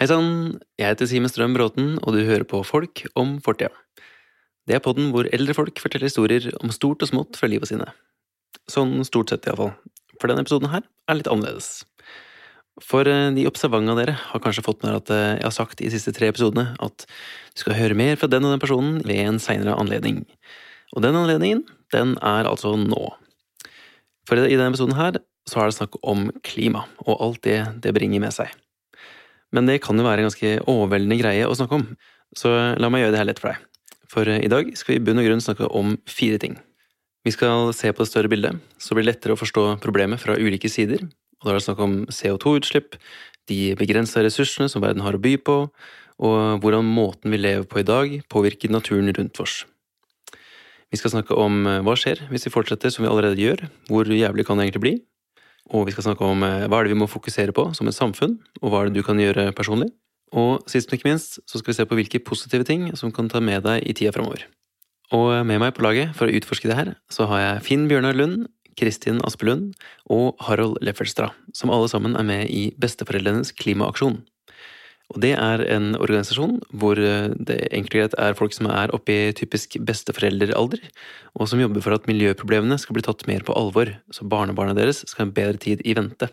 Hei sann, jeg heter Simen Strøm Bråten, og du hører på Folk om fortida. Det er podden hvor eldre folk forteller historier om stort og smått fra livet sine. Sånn stort sett, iallfall. For denne episoden her er litt annerledes. For eh, de observante av dere har kanskje fått med at eh, jeg har sagt i de siste tre episodene at du skal høre mer fra den og den personen ved en seinere anledning. Og den anledningen, den er altså nå. For i denne episoden her så er det snakk om klima, og alt det det bringer med seg. Men det kan jo være en ganske overveldende greie å snakke om, så la meg gjøre det her lett for deg. For eh, i dag skal vi i bunn og grunn snakke om fire ting. Vi skal se på det større bildet, så blir det lettere å forstå problemet fra ulike sider. Og da er det snakk om CO2-utslipp, de begrensa ressursene som verden har å by på, og hvordan måten vi lever på i dag, påvirker naturen rundt oss. Vi skal snakke om eh, hva skjer hvis vi fortsetter som vi allerede gjør, hvor jævlig kan det egentlig bli? Og vi skal snakke om eh, hva er det vi må fokusere på som et samfunn, og hva er det du kan gjøre personlig. Og sist, men ikke minst, så skal vi se på hvilke positive ting som kan ta med deg i tida framover. Og med meg på laget for å utforske det her, så har jeg Finn Bjørnar Lund, Kristin Aspelund og Harald Leffelstrad, som alle sammen er med i Besteforeldrenes klimaaksjon. Og det er en organisasjon hvor eh, det enkelt og greit er folk som er oppe i typisk besteforelderalder og som jobber for at miljøproblemene skal bli tatt mer på alvor, så barnebarna deres skal ha en bedre tid i vente.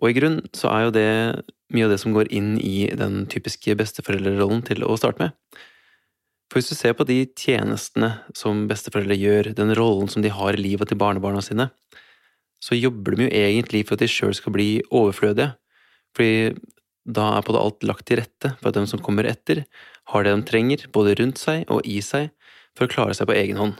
Og i grunn så er jo det mye av det som går inn i den typiske besteforeldrerollen til å starte med. For hvis du ser på de tjenestene som besteforeldre gjør, den rollen som de har i livet til barnebarna sine, så jobber de jo egentlig for at de sjøl skal bli overflødige. Fordi da er på det alt lagt til rette for at de som kommer etter, har det de trenger, både rundt seg og i seg, for å klare seg på egen hånd.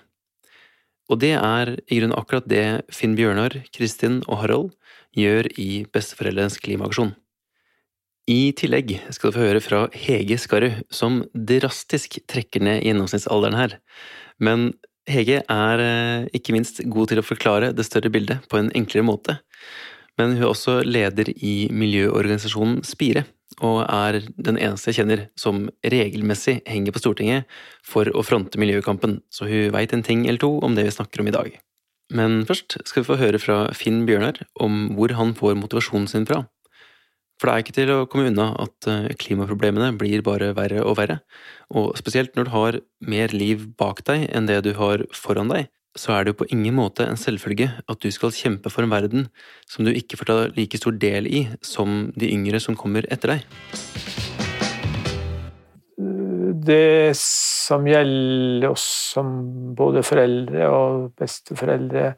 Og det er i grunnen akkurat det Finn Bjørnar, Kristin og Harald gjør i Besteforeldrenes klimaaksjon. I tillegg skal du få høre fra Hege Skarru, som drastisk trekker ned gjennomsnittsalderen her. Men Hege er eh, ikke minst god til å forklare det større bildet på en enklere måte men hun er også leder i miljøorganisasjonen Spire, og er den eneste jeg kjenner som regelmessig henger på Stortinget for å fronte miljøkampen, så hun veit en ting eller to om det vi snakker om i dag. Men først skal vi få høre fra Finn Bjørnar om hvor han får motivasjonen sin fra. For det er ikke til å komme unna at eh, klimaproblemene blir bare verre og verre, og spesielt når du har mer liv bak deg enn det du har foran deg, så er det jo på ingen måte en selvfølge at du skal kjempe for en verden som du ikke får ta like stor del i som de yngre som kommer etter deg. Det som gjelder oss som både foreldre og besteforeldre,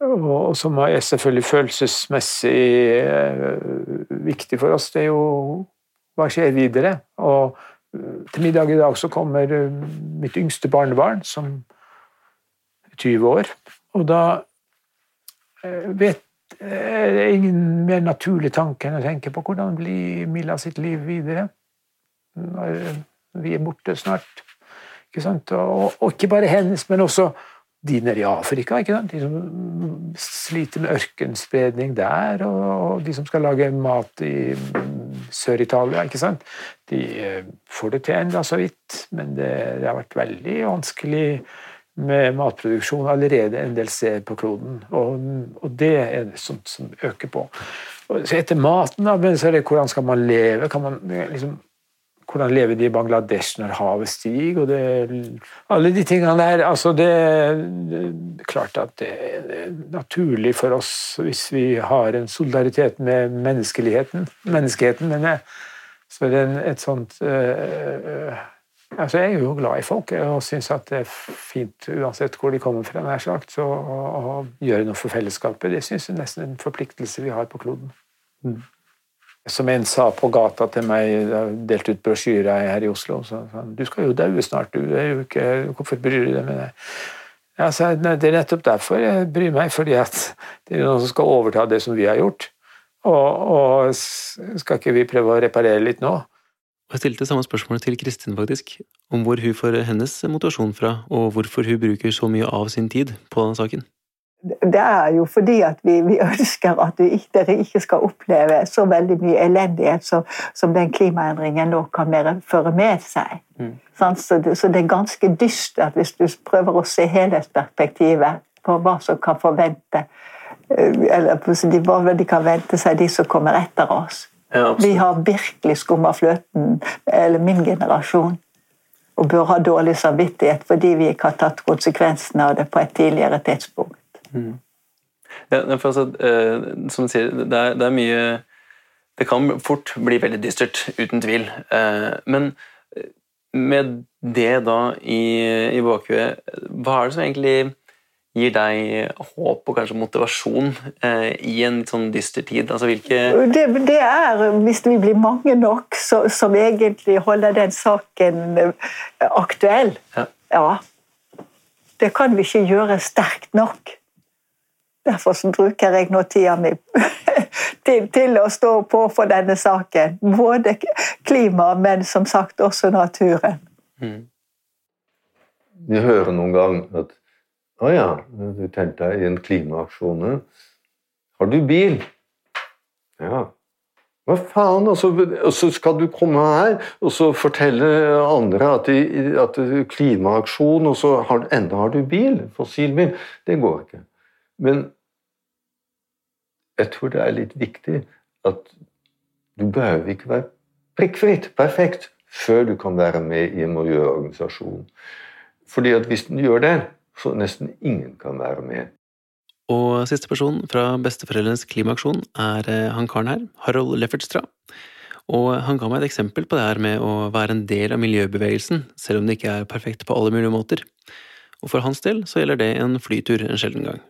og som er selvfølgelig følelsesmessig eh, viktig for oss, det er jo hva skjer videre. Og eh, til middag i dag så kommer eh, mitt yngste barnebarn, som 20 år. Og da eh, vet er det ingen mer naturlig tanke enn å tenke på hvordan blir Milla sitt liv videre når vi er borte snart. Ikke sant? Og, og ikke bare hennes, men også de nede i Afrika. ikke sant? De som sliter med ørkenspredning der, og de som skal lage mat i Sør-Italia. ikke sant? De eh, får det til enda så vidt, men det, det har vært veldig vanskelig med matproduksjon allerede en del steder på kloden. Og, og, det er det sånt som øker på. Så etter maten, da, men så er det hvordan skal man leve? Man liksom hvordan lever de i Bangladesh når havet stiger? og det, Alle de tingene der. altså Det er klart at det er naturlig for oss hvis vi har en solidaritet med menneskeligheten, menneskeheten, men så er det en, et sånt øh, Altså, jeg er jo glad i folk og syns at det er fint uansett hvor de kommer fra. nær sagt, så å, å gjøre noe for fellesskapet det syns jeg nesten er en forpliktelse vi har på kloden. Mm. Som en sa på gata til meg, delt ut brosjyre her i Oslo, så sa han du skal jo daue snart, du. er jo ikke, Hvorfor bryr du deg med det? Jeg sa det er nettopp derfor jeg bryr meg, fordi at det er noen som skal overta det som vi har gjort. Og, og skal ikke vi prøve å reparere litt nå? Og jeg stilte samme spørsmål til Kristin, faktisk, om hvor hun får hennes motivasjon fra, og hvorfor hun bruker så mye av sin tid på denne saken. Det er jo fordi at vi, vi ønsker at vi, dere ikke skal oppleve så veldig mye elendighet som, som den klimaendringen nå kan føre med seg. Mm. Så, det, så, det, er ganske dystert hvis du prøver å se helhetsperspektivet på hva som kan forvente eh, eller hva de kan vente seg, de som kommer etter oss. Ja, vi har virkelig skumma fløten, eller min generasjon, og bør ha dårlig samvittighet fordi vi ikke har tatt konsekvensene av det på et tidligere tidspunkt. Mm. Ja, altså, eh, som du sier, det er, det er, mye Det kan fort bli veldig dystert, uten tvil. Eh, men eh, med det da i, i bakhuet, hva er det som egentlig gir deg håp og kanskje motivasjon eh, i en sånn dyster tid? Altså, hvilke det, det, er, hvis vi blir mange nok så, som egentlig holder den saken eh, aktuell. Ja. ja. Det kan vi ikke gjøre sterkt nok. Derfor bruker jeg nå tida mi til, til, å stå på for denne saken. Både klima, men som sagt også naturen. Mm. Vi hører noen gang at å ja, du tenkte deg i en klimaaksjon. Har du bil? Ja. Hva faen? Og så, og skal du komme her og så fortelle andre at, de, at klimaaksjon, og så har, enda har du bil? Fossilbil? Det går ikke. Men jeg tror det er litt viktig at du behøver ikke være prikkfritt, perfekt, før du kan være med i en miljøorganisasjon. Fordi at hvis du gjør det, så nesten ingen kan være med. Og siste person fra Besteforeldrenes klimaaksjon er eh, han karen her, Harold Leffertstra. Og han ga meg et eksempel på det her med å være en del av miljøbevegelsen, selv om det ikke er perfekt på alle mulige måter. Og for hans del så gjelder det en flytur en sjelden gang.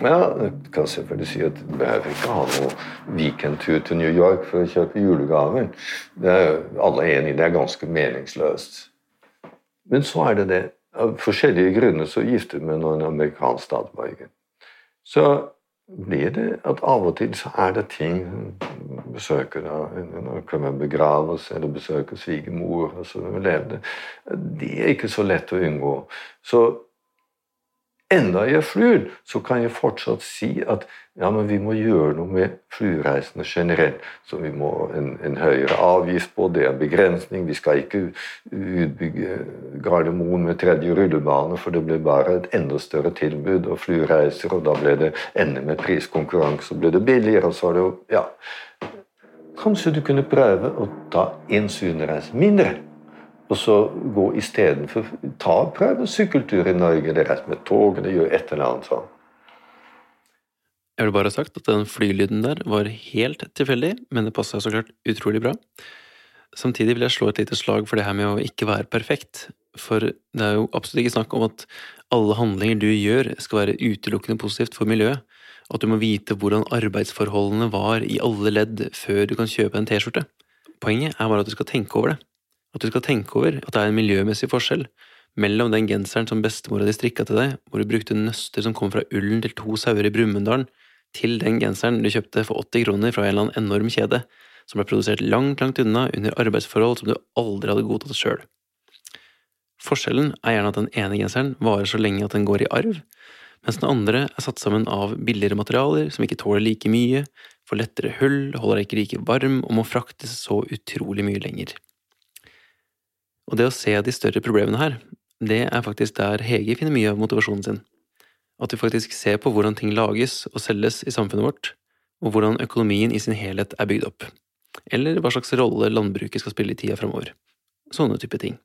Ja, jeg kan selvfølgelig si at du behøver ikke ha noe weekendtur til New York for å kjøpe julegaver. Det er jo alle enige det er ganske meningsløst. Men så er det det av forskjellige grunner så giftet vi med en amerikansk statsborger. Så blir det at av og til så er det ting Besøker da, man begraves eller besøke svigermor. Altså, det er ikke så lett å unngå. Så enda jeg flyr, så kan jeg fortsatt si at ja, men vi må gjøre noe med flyreisene generelt. Så vi må en, en høyere avgift på, det er begrensning. Vi skal ikke utbygge Gardermoen med tredje rullebane, for det blir bare et enda større tilbud av flyreiser, og da blir det enda med priskonkurranse, og blir det billigere, og så er det jo Ja. Kanskje du kunne prøve å ta én sydenreise mindre? Og så gå istedenfor Ta prøve sykkeltur i Norge, det resten med tog, det gjør et eller annet sånn. Jeg vil bare ha sagt at den flylyden der var helt tilfeldig, men det passa så klart utrolig bra. Samtidig vil jeg slå et lite slag for det her med å ikke være perfekt, for det er jo absolutt ikke snakk om at alle handlinger du gjør skal være utelukkende positivt for miljøet, at du må vite hvordan arbeidsforholdene var i alle ledd før du kan kjøpe en T-skjorte. Poenget er bare at du skal tenke over det. At du skal tenke over at det er en miljømessig forskjell mellom den genseren som bestemora di strikka til deg, hvor du brukte nøster som kom fra ullen til to sauer i Brumunddalen, til den genseren du kjøpte for 80 kroner fra en eller annen enorm kjede, som ble produsert langt, langt unna under arbeidsforhold som du aldri hadde godtatt sjøl. Forskjellen er gjerne at den ene genseren varer så lenge at den går i arv, mens den andre er satt sammen av billigere materialer som ikke tåler like mye, får lettere hull, holder ikke like varm og må fraktes så utrolig mye lenger. Og det å se de større problemene her, det er faktisk der Hege finner mye av motivasjonen sin. At vi faktisk ser på hvordan ting lages og selges i samfunnet vårt, og hvordan økonomien i sin helhet er bygd opp. Eller hva slags rolle landbruket skal spille i tida framover. Sånne type ting.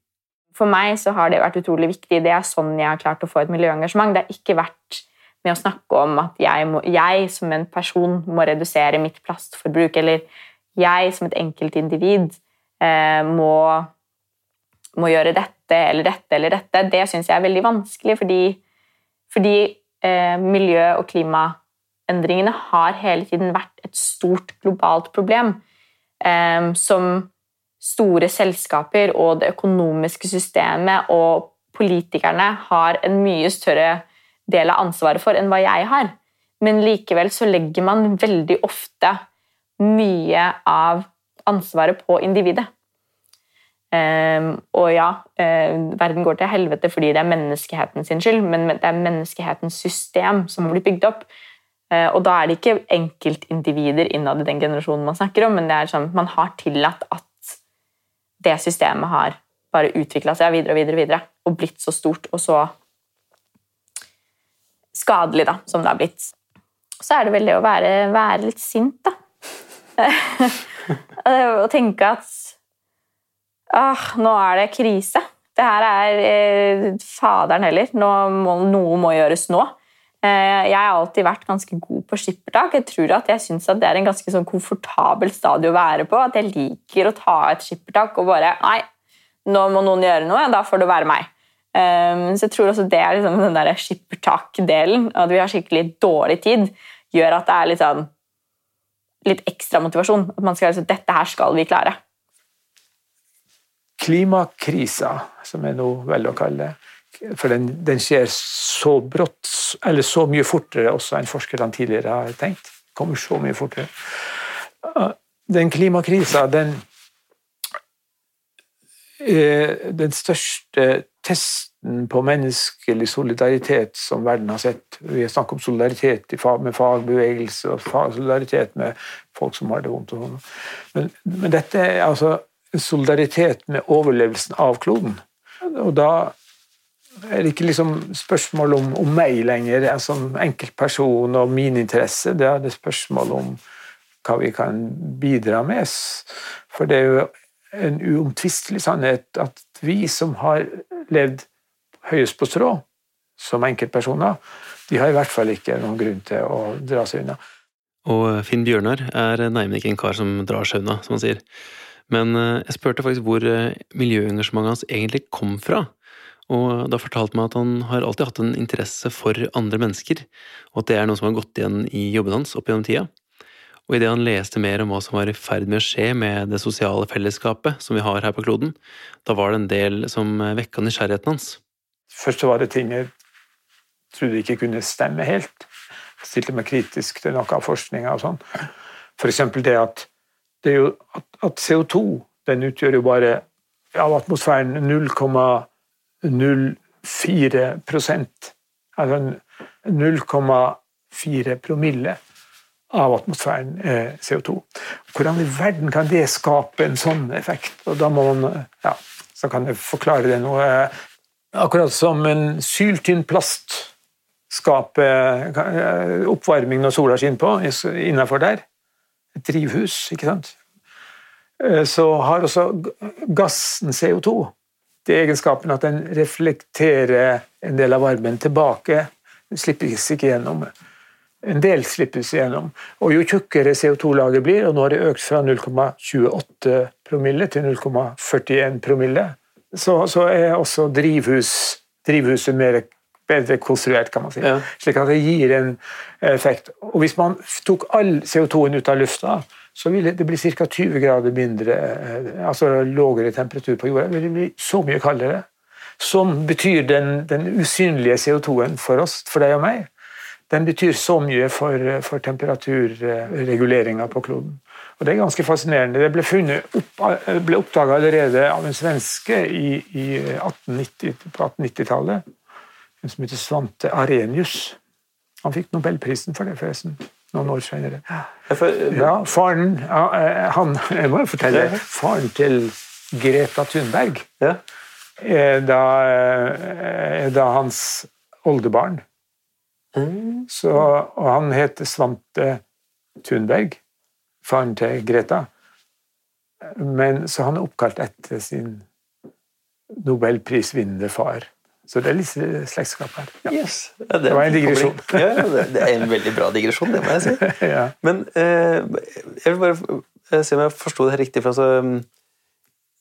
For meg så har det vært utrolig viktig. Det er sånn jeg har klart å få et miljøengasjement. Det har ikke vært med å snakke om at jeg, må, jeg som en person må redusere mitt plastforbruk, eller jeg som et enkeltindivid eh, må må gjøre dette eller dette eller dette, det syns jeg er veldig vanskelig, fordi, fordi eh, miljø- og klimaendringene har hele tiden vært et stort globalt problem eh, som store selskaper og det økonomiske systemet og politikerne har en mye større del av ansvaret for enn hva jeg har. Men likevel så legger man veldig ofte mye av ansvaret på individet. Um, og ja, uh, verden går til helvete fordi det er menneskeheten sin skyld, men det er menneskehetens system som har blitt bygd opp. Uh, og da er det ikke enkeltindivider innad i den generasjonen man snakker om, men det er sånn man har tillatt at det systemet har bare utvikla seg videre og videre, og videre og blitt så stort og så skadelig da, som det har blitt. Så er det vel det å være, være litt sint, da. og tenke at ah, nå er det krise. Det her er eh, faderen heller. Må, noe må gjøres nå. Eh, jeg har alltid vært ganske god på skippertak. Jeg tror at jeg synes det er en ganske sånn komfortabel stadie å være på. At jeg liker å ta et skippertak og bare Nei, nå må noen gjøre noe, da får det være meg. Eh, så jeg tror også det er liksom den der skippertak-delen, at vi har skikkelig dårlig tid, gjør at det er litt sånn litt ekstra motivasjon. At man skal liksom, Dette her skal vi klare. Klimakrisa, som er noe velger å kalle det, for den, den, skjer så brått, eller så mye fortere også enn forskerne tidligere har tenkt. Kommer så mye fortere. Den klimakrisa, den den største testen på menneskelig solidaritet som verden har sett. Vi har snakket om solidaritet med fagbevegelse og solidaritet med folk som har det vondt. Sånn. Men, men, dette er altså solidaritet med overlevelsen av kloden. Og da er det ikke liksom spørsmål om, om meg lenger som enkeltperson og min interesse. Det er det spørsmål om hva vi kan bidra med. For det er jo en uomtvistelig sannhet at vi som har levd høyest på strå, som enkeltpersoner, de har i hvert fall ikke noen grunn til å dra seg unna. Og Finn Bjørnar er neimen ikke en kar som drar seg unna, som han sier. Men eh, jeg spurte faktisk hvor eh, miljøengasjementet hans egentlig kom fra. Og da fortalte han meg at han har alltid hatt en interesse for andre mennesker, og at det er noe som har gått igjen i jobben hans opp gjennom tida. Og idet han leste mer om hva som var i ferd med å skje med det sosiale fellesskapet som vi har her på kloden, da var det en del som vekka nysgjerrigheten hans. Først så var det ting jeg trodde ikke kunne stemme helt. Jeg stilte meg kritisk til noe av forskninga og sånn. F.eks. det at, det er jo, at, at CO2 den utgjør jo bare av atmosfæren 0,04% Altså 0,4 promille av atmosfæren eh, CO2. Hvordan i verden kan det skape en sånn effekt? Og da må man, ja, Så kan jeg forklare det noe. Akkurat som en syltynn plast skaper eh, oppvarming når sola skinner på, innafor der. Et drivhus, ikke sant. Eh, så har også gassen CO2 det egenskapen at den reflekterer en del av varmen tilbake. Den slippes ikke gjennom en del slippes gjennom. Og jo tjukkere CO2-laget blir, og nå har det økt fra 0,28 promille til 0,41 promille, så, så, er også drivhus, drivhuset mer, bedre konstruert, kan man si. Ja. Slik at det gir en effekt. Og hvis man tok all CO2-en ut av lufta, så ville det bli ca. 20 grader mindre, eh, altså lavere temperatur på jorda. Det ville bli så mye kaldere. Som betyr den, den usynlige CO2-en for oss, for deg og meg den betyr så mye for, for temperaturreguleringa på kloden. Og Det er ganske fascinerende. Det ble, funnet opp, ble oppdaga allerede av en svenske i, i 1890, på 1890-tallet. En som heter Svante Arenius. Han fikk nobelprisen for det, forresten. Noen år senere. Ja, faren ja, eh, han, Jeg må jo fortelle. Faren til Greta Thunberg er da, er da hans oldebarn. Mm. Så, og han heter Svante Thunberg, faren til Greta. Men, så han er oppkalt etter sin nobelprisvinnende far. Så det er litt slektskap her. Ja. Yes. Ja, det, det, var en digresjon. Ja, det er en veldig bra digresjon, det må jeg si. ja. Men eh, jeg vil bare eh, se om jeg forsto det her riktig. for altså,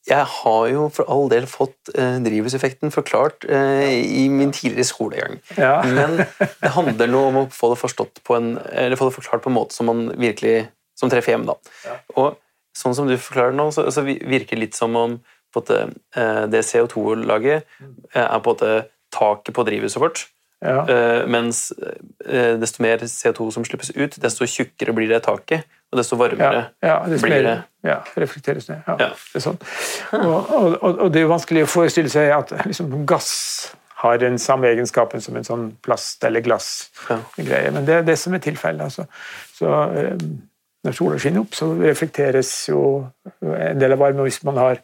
jeg har jo for all del fått eh, drivhuseffekten forklart eh, i min tidligere skolegang. Ja. Men det handler nå om å få det, få det forklart på en måte som man virkelig som treffer hjem. da. Ja. Og sånn som du forklarer nå, så, så virker det litt som om eh, det CO2-laget eh, er på en måte taket på drivhuset vårt. Ja. Uh, mens desto mer CO2 som slippes ut, desto tjukkere blir det taket, og desto varmere ja, ja, det blir det. Ja, reflekteres ned. Ja, Det er sånn. Og, og, og, det er jo vanskelig å forestille seg at liksom, gass har den samme egenskapen som en sånn plast- eller glassgreie, men det er det som er tilfellet. Altså. Så, når sola skinner opp, så reflekteres jo en del av varmen. Hvis man har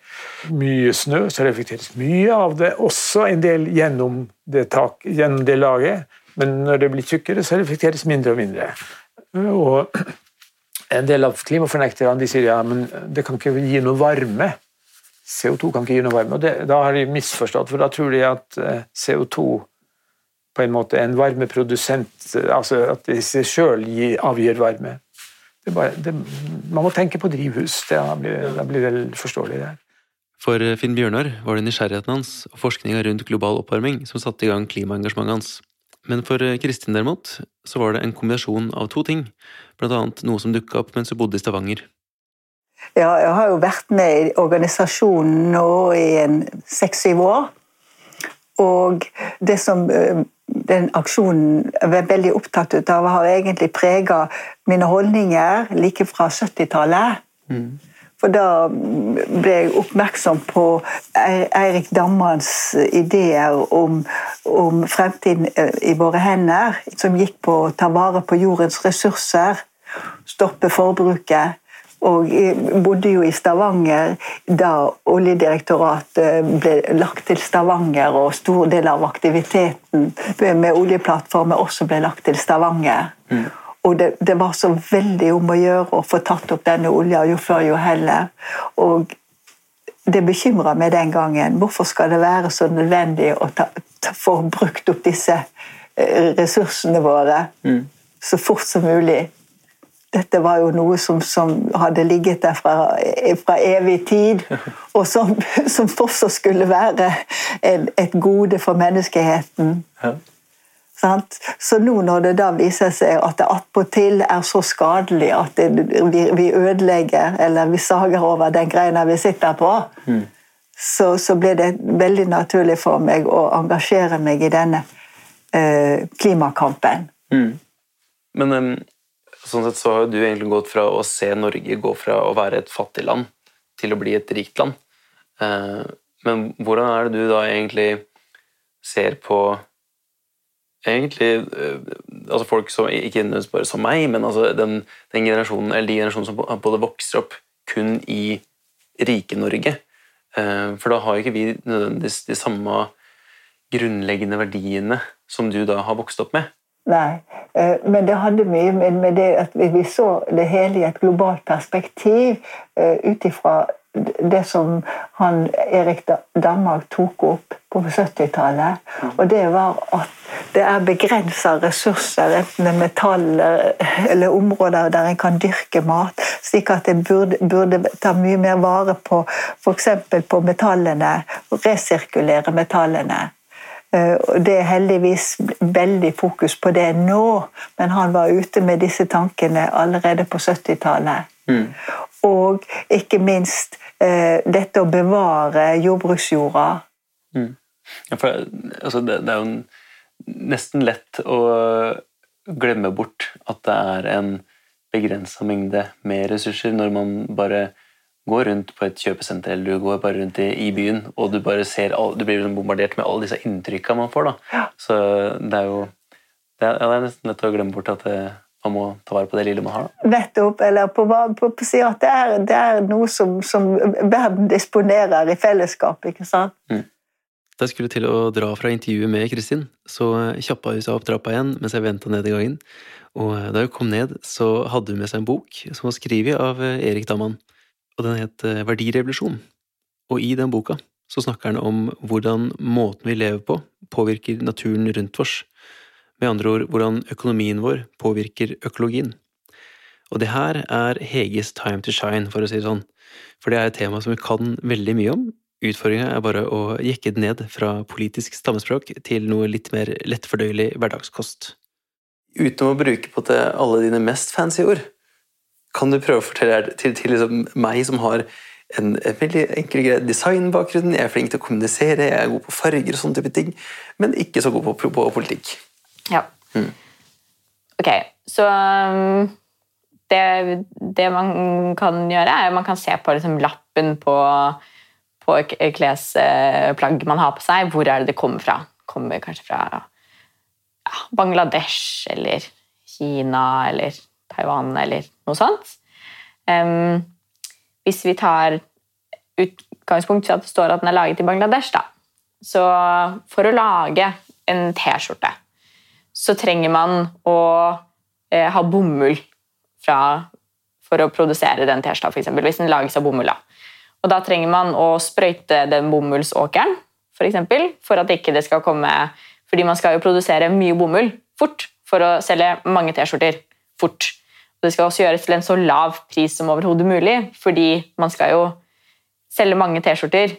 mye snø, så reflekteres mye av det, også en del gjennom det, tak, gjennom det laget. Men når det blir tykkere, så reflekteres mindre og mindre. Og En del av klimafornekterne de sier ja, men det kan ikke gi noe varme. CO2 kan ikke gi noe varme. og det, Da har de misforstått, for da tror de at eh, CO2 på en måte er en varmeprodusent, altså at det i seg sjøl avgir varme. Det bare, det, man må tenke på drivhus. Da blir, da blir det forståelig. det For Finn Bjørnar var det nysgjerrigheten hans og forskninga rundt global oppvarming som satte i gang klimaengasjementet hans. Men for Kristin derimot, så var det en kombinasjon av to ting, blant annet noe som dukka opp mens hun bodde i Stavanger. Ja, jeg har jo vært med i organisasjonen nå i seks-syv år. Og det som eh, den aksjonen var veldig opptatt av, har egentlig prega mine holdninger like fra 70-tallet. Mm. For da ble jeg oppmerksom på Eirik Dammans ideer om, om, fremtiden eh, i våre hender, som gikk på å ta vare på jordens ressurser, stoppe forbruket og jeg bodde jo i Stavanger da Oljedirektoratet ble lagt til Stavanger, og stor del av aktiviteten med oljeplattformer også ble lagt til Stavanger. Mm. Og det, det, var så veldig om å gjøre å få tatt opp denne olja, jo før jo heller. Og det bekymra meg den gangen. Hvorfor skal det være så nødvendig å ta, ta, få brukt opp disse eh, ressursene våre mm. så fort som mulig? Dette var jo noe som, som hadde ligget der fra, fra evig tid, og som, som, fortsatt skulle være en, et gode for menneskeheten. Ja. Så nå når det da viser seg at det attpåtil er så skadelig at det, vi, vi, ødelegger eller vi sager over den greina vi sitter på, mm. så, så, ble det veldig naturlig for meg å engasjere meg i denne eh, klimakampen. Mm. Men um Sånn sett så har du egentlig gått fra å se Norge gå fra å være et fattig land til å bli et rikt land. Eh, men hvordan er det du da egentlig ser på egentlig eh, altså folk som ikke nødvendigvis bare som meg, men altså den, den, generasjonen, eller de generasjonene som både vokser opp kun i rike Norge. Eh, for da har ikke vi nødvendigvis de samme grunnleggende verdiene som du da har vokst opp med. Nei, eh, men det hadde mye med det at vi så det hele i et globalt perspektiv eh, ut ifra det som han Erik Danmark tok opp på 70-tallet. Og det var at det er begrensa ressurser, enten det er metaller eller områder der en kan dyrke mat, slik at en burde, burde ta mye mer vare på f.eks. på metallene, resirkulere metallene. Eh, det er heldigvis veldig fokus på det nå, men han var ute med disse tankene allerede på 70-tallet. Mm. Og ikke minst eh, dette å bevare jordbruksjorda. Mm. Ja, for, altså, det, det, er jo nesten lett å glemme bort at det er en begrensa mengde med ressurser når man bare går rundt på et kjøpesenter eller du går bare rundt i, i byen, og du bare ser all, du blir liksom bombardert med alle disse inntrykka man får. da. Ja. Så det er jo det er, det er, nesten lett å glemme bort at det, man må ta vare på det lille man har. Nettopp. Eller på, på, på si at det er, det er noe som, som, verden disponerer i fellesskap. ikke sant? Mm. Da jeg skulle til å dra fra intervjuet med Kristin, så kjappa hun seg opp trappa igjen mens jeg venta ned i gangen. Og da hun kom ned, så hadde hun med seg en bok som var skrevet av Erik Damman og den het eh, Verdirevolusjon. Og i den boka så snakker han om hvordan måten vi lever på, påvirker naturen rundt oss. Med andre ord hvordan økonomien vår påvirker økologien. Og det her er Heges time to shine, for å si det sånn. For det er et tema som vi kan veldig mye om. Utfordringa er bare å jekke det ned fra politisk stammespråk til noe litt mer lettfordøyelig hverdagskost. Uten å bruke på til alle dine mest fancy ord, kan du prøve å fortelle til, til liksom meg som har en, en veldig enkel grei designbakgrunn, jeg er flink til å kommunisere, jeg er god på farger og sånne type ting, men ikke så god på, på, på politikk. Ja. Mm. Ok, så um, det, det, man kan gjøre, er man kan se på liksom, lappen på, på klesplagg man har på seg. Hvor er det det kommer fra? Kommer kanskje fra ja, Bangladesh eller Kina eller Taiwan eller noe sånt. Um, hvis vi tar utgangspunkt i at det står at den er laget i Bangladesh, da. Så for å lage en T-skjorte så trenger man å eh, ha bomull fra for å produsere den T-skjorta, f.eks. Hvis den lages av bomull. da. Og da trenger man å sprøyte den bomullsåkeren, for, eksempel, for at ikke det skal komme Fordi man skal jo produsere mye bomull fort for å selge mange T-skjorter fort. Det skal også gjøres til en så lav pris som overhodet mulig, fordi man skal jo selge mange T-skjorter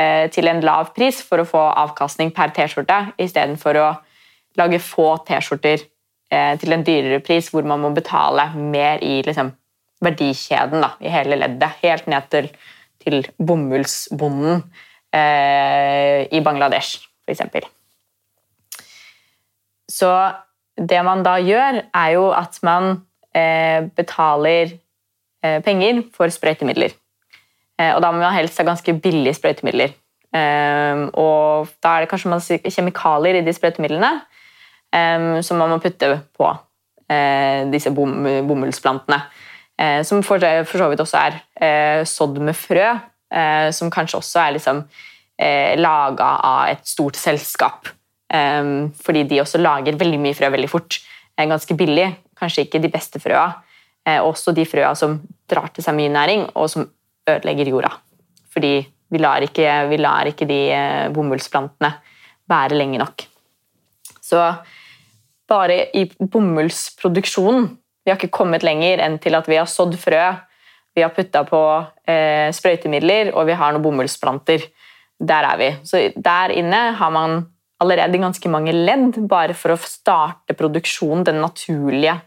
eh, til en lav pris for å få avkastning per T-skjorte, istedenfor å lage få T-skjorter eh, til en dyrere pris, hvor man må betale mer i liksom, verdikjeden da, i hele leddet, helt ned til til bomullsbonden eh, i Bangladesh, f.eks. Så det man da gjør, er jo at man betaler eh, penger for sprøytemidler. Eh, og da må man helst ha ganske billige sprøytemidler. Eh, og da er det kanskje masse kjemikalier i de sprøytemidlene eh, som man må putte på disse bom, bomullsplantene. Eh, som for, så vidt også er eh, sådd med frø, eh, som kanskje også er liksom eh, laga av et stort selskap. Eh, fordi de også lager veldig mye frø veldig fort. Eh, ganske billig. Kanskje ikke de beste frøa. Eh, også de frøa som drar til seg mye næring, og som ødelegger jorda. Fordi vi lar ikke, vi lar ikke de bomullsplantene være lenge nok. Så bare i bomullsproduksjonen vi har ikke kommet lenger enn til at vi har sådd frø, vi har putta på eh, sprøytemidler, og vi har noen bomullsplanter. Der er vi. Så der inne har man allerede ganske mange ledd bare for å starte produksjonen, den naturlige eh,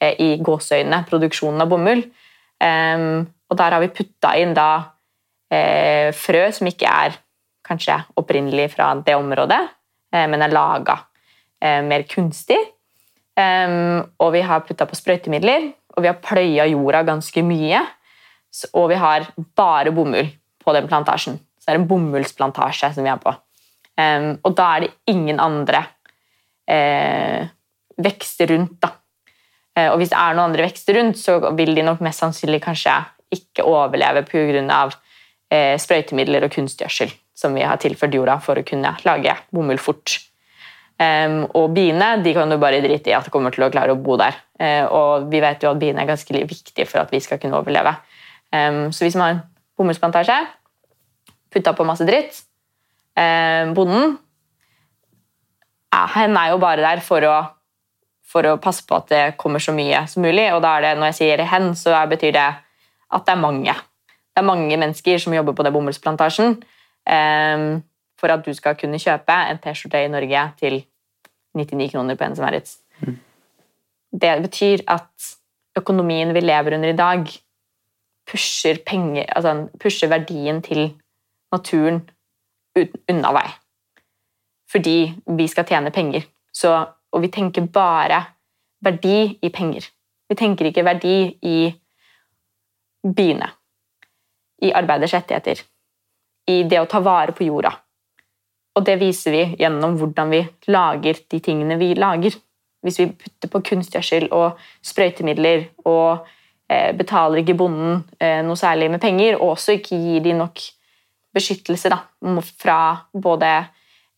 i gåseøynene, produksjonen av bomull. Og der har vi putta inn da eh, frø som ikke er kanskje opprinnelig fra det området, eh, men er laga eh, mer kunstig. Og vi har putta på sprøytemidler, og vi har pløya jorda ganske mye. Og vi har bare bomull på den plantasjen. Så det er en bomullsplantasje som vi har på. Og da er det ingen andre eh, vekster rundt, da. Eh, og hvis det er noen andre vekster rundt, så vil de nok mest sannsynlig kanskje ikke overleve pga. Eh, sprøytemidler og kunstgjødsel som vi har tilført jorda for å kunne lage bomull fort. Og biene de kan du bare drite i at de kommer til å klare å bo der. Uh, og vi vet jo at biene er ganske viktige for at vi skal kunne overleve. Så hvis man har en bomullsplantasje, putta på masse dritt Bonden ja, hen er jo bare der for å, for å, passe på at det kommer så mye som mulig. Og da er det, når jeg sier hen, så betyr det at det er mange. Det er mange mennesker som jobber på den bomullsplantasjen for at du skal kunne kjøpe en T-skjorte i Norge til 99 kroner på en som er Mm. Det betyr at økonomien vi lever under i dag, pusher, penger, altså pusher verdien til naturen unna vei. Fordi vi skal tjene penger. Så, og vi tenker bare verdi i penger. Vi tenker ikke verdi i byene. I arbeiders rettigheter. I det å ta vare på jorda. Og det viser vi gjennom hvordan vi lager de tingene vi lager. Hvis vi putter på kunstgjødsel og sprøytemidler og eh, betaler ikke bonden eh, noe særlig med penger, og også ikke gir de nok beskyttelse da, fra både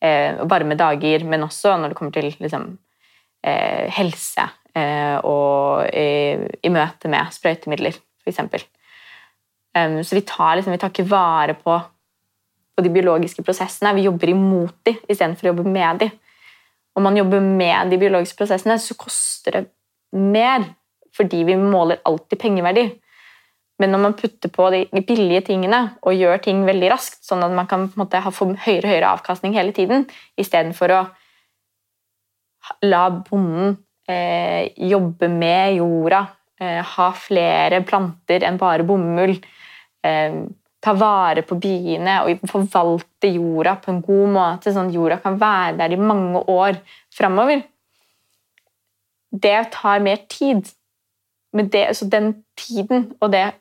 eh, varme dager, men også når det kommer til liksom, helse eh, og i møte med sprøytemidler, f.eks. Um, så vi tar, liksom, vi tar ikke vare på på de biologiske prosessene. Vi jobber imot dem istedenfor å jobbe med dem. Om man jobber med de biologiske prosessene, så koster det mer, fordi vi måler alltid pengeverdi. Men når man putter på de billige tingene og gjør ting veldig raskt, sånn at man kan måte, ha høyere og høyere avkastning hele tiden, istedenfor å la bonden eh, jobbe med jorda, eh, ha flere planter enn bare bomull, eh, ta vare på byene og forvalte jorda på en god måte, sånn at jorda kan være der i mange år framover. Det tar mer tid. Det, så den tiden og det,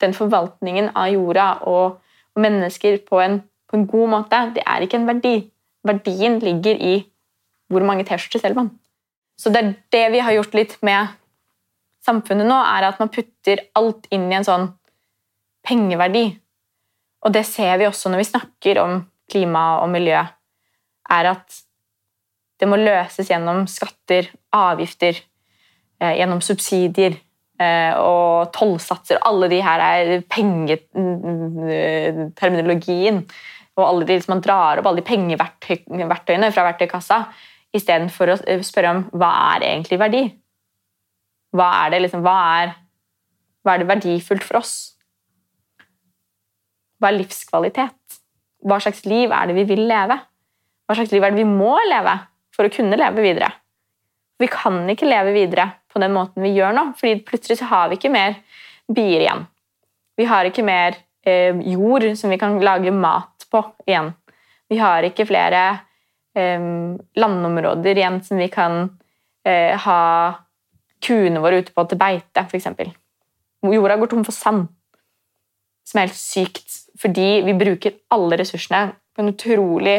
den forvaltningen av jorda og, og mennesker på en, på en, god måte, det er ikke en verdi. Verdien ligger i hvor mange T-skjorter selger man. Så det er det vi har gjort litt med samfunnet nå, er at man putter alt inn i en sånn pengeverdi. Og det ser vi også når vi snakker om klima og miljø, er at det må løses gjennom skatter, avgifter, eh, gjennom subsidier. eh, og tollsatser. Alle de her er pengeterminologien. Og alle de, liksom, man drar opp alle de pengeverktøyene fra verktøykassa istedenfor å spørre om hva er egentlig verdi. Hva er det, liksom, hva er, hva er det verdifullt for oss? Hva er livskvalitet? Hva slags liv er det vi vil leve? Hva slags liv er det vi må leve for å kunne leve videre? Vi kan ikke leve videre på den måten vi gjør nå, fordi plutselig så har vi ikke mer bier igjen. Vi har ikke mer eh, jord som vi kan lage mat på igjen. Vi har ikke flere eh, landområder igjen som vi kan eh, ha kuene våre ute på til beite, f.eks. Jorda går tom for sand, som er helt sykt, fordi vi bruker alle ressursene på en utrolig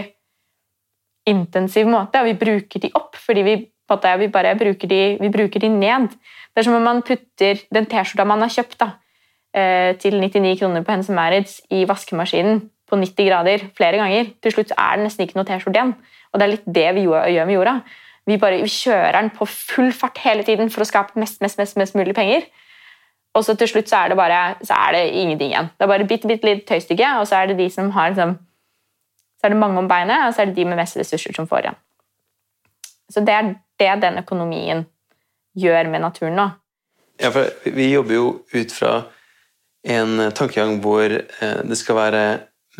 intensiv måte, og vi bruker de opp fordi vi måte, vi bare bruker de, vi bruker de ned. Det er som om man putter den T-skjorta man har kjøpt da, eh, til 99 kroner på Hennes Maurits i vaskemaskinen på 90 grader flere ganger. Til slutt er det nesten ikke noe T-skjorte igjen. Og det er litt det vi gjør med jorda. Vi, bare, vi kjører den på full fart hele tiden for å skape mest, mest, mest, mest mulig penger. Og så til slutt så er det bare så er det ingenting igjen. Det er bare bitte, bitte litt tøystykke, og så er det de som har liksom, så er det mange om beinet, og så er det de med mest ressurser som får igjen. Så det er det den økonomien gjør med naturen nå. Ja, for vi jobber jo ut fra en tankegang hvor eh, det skal være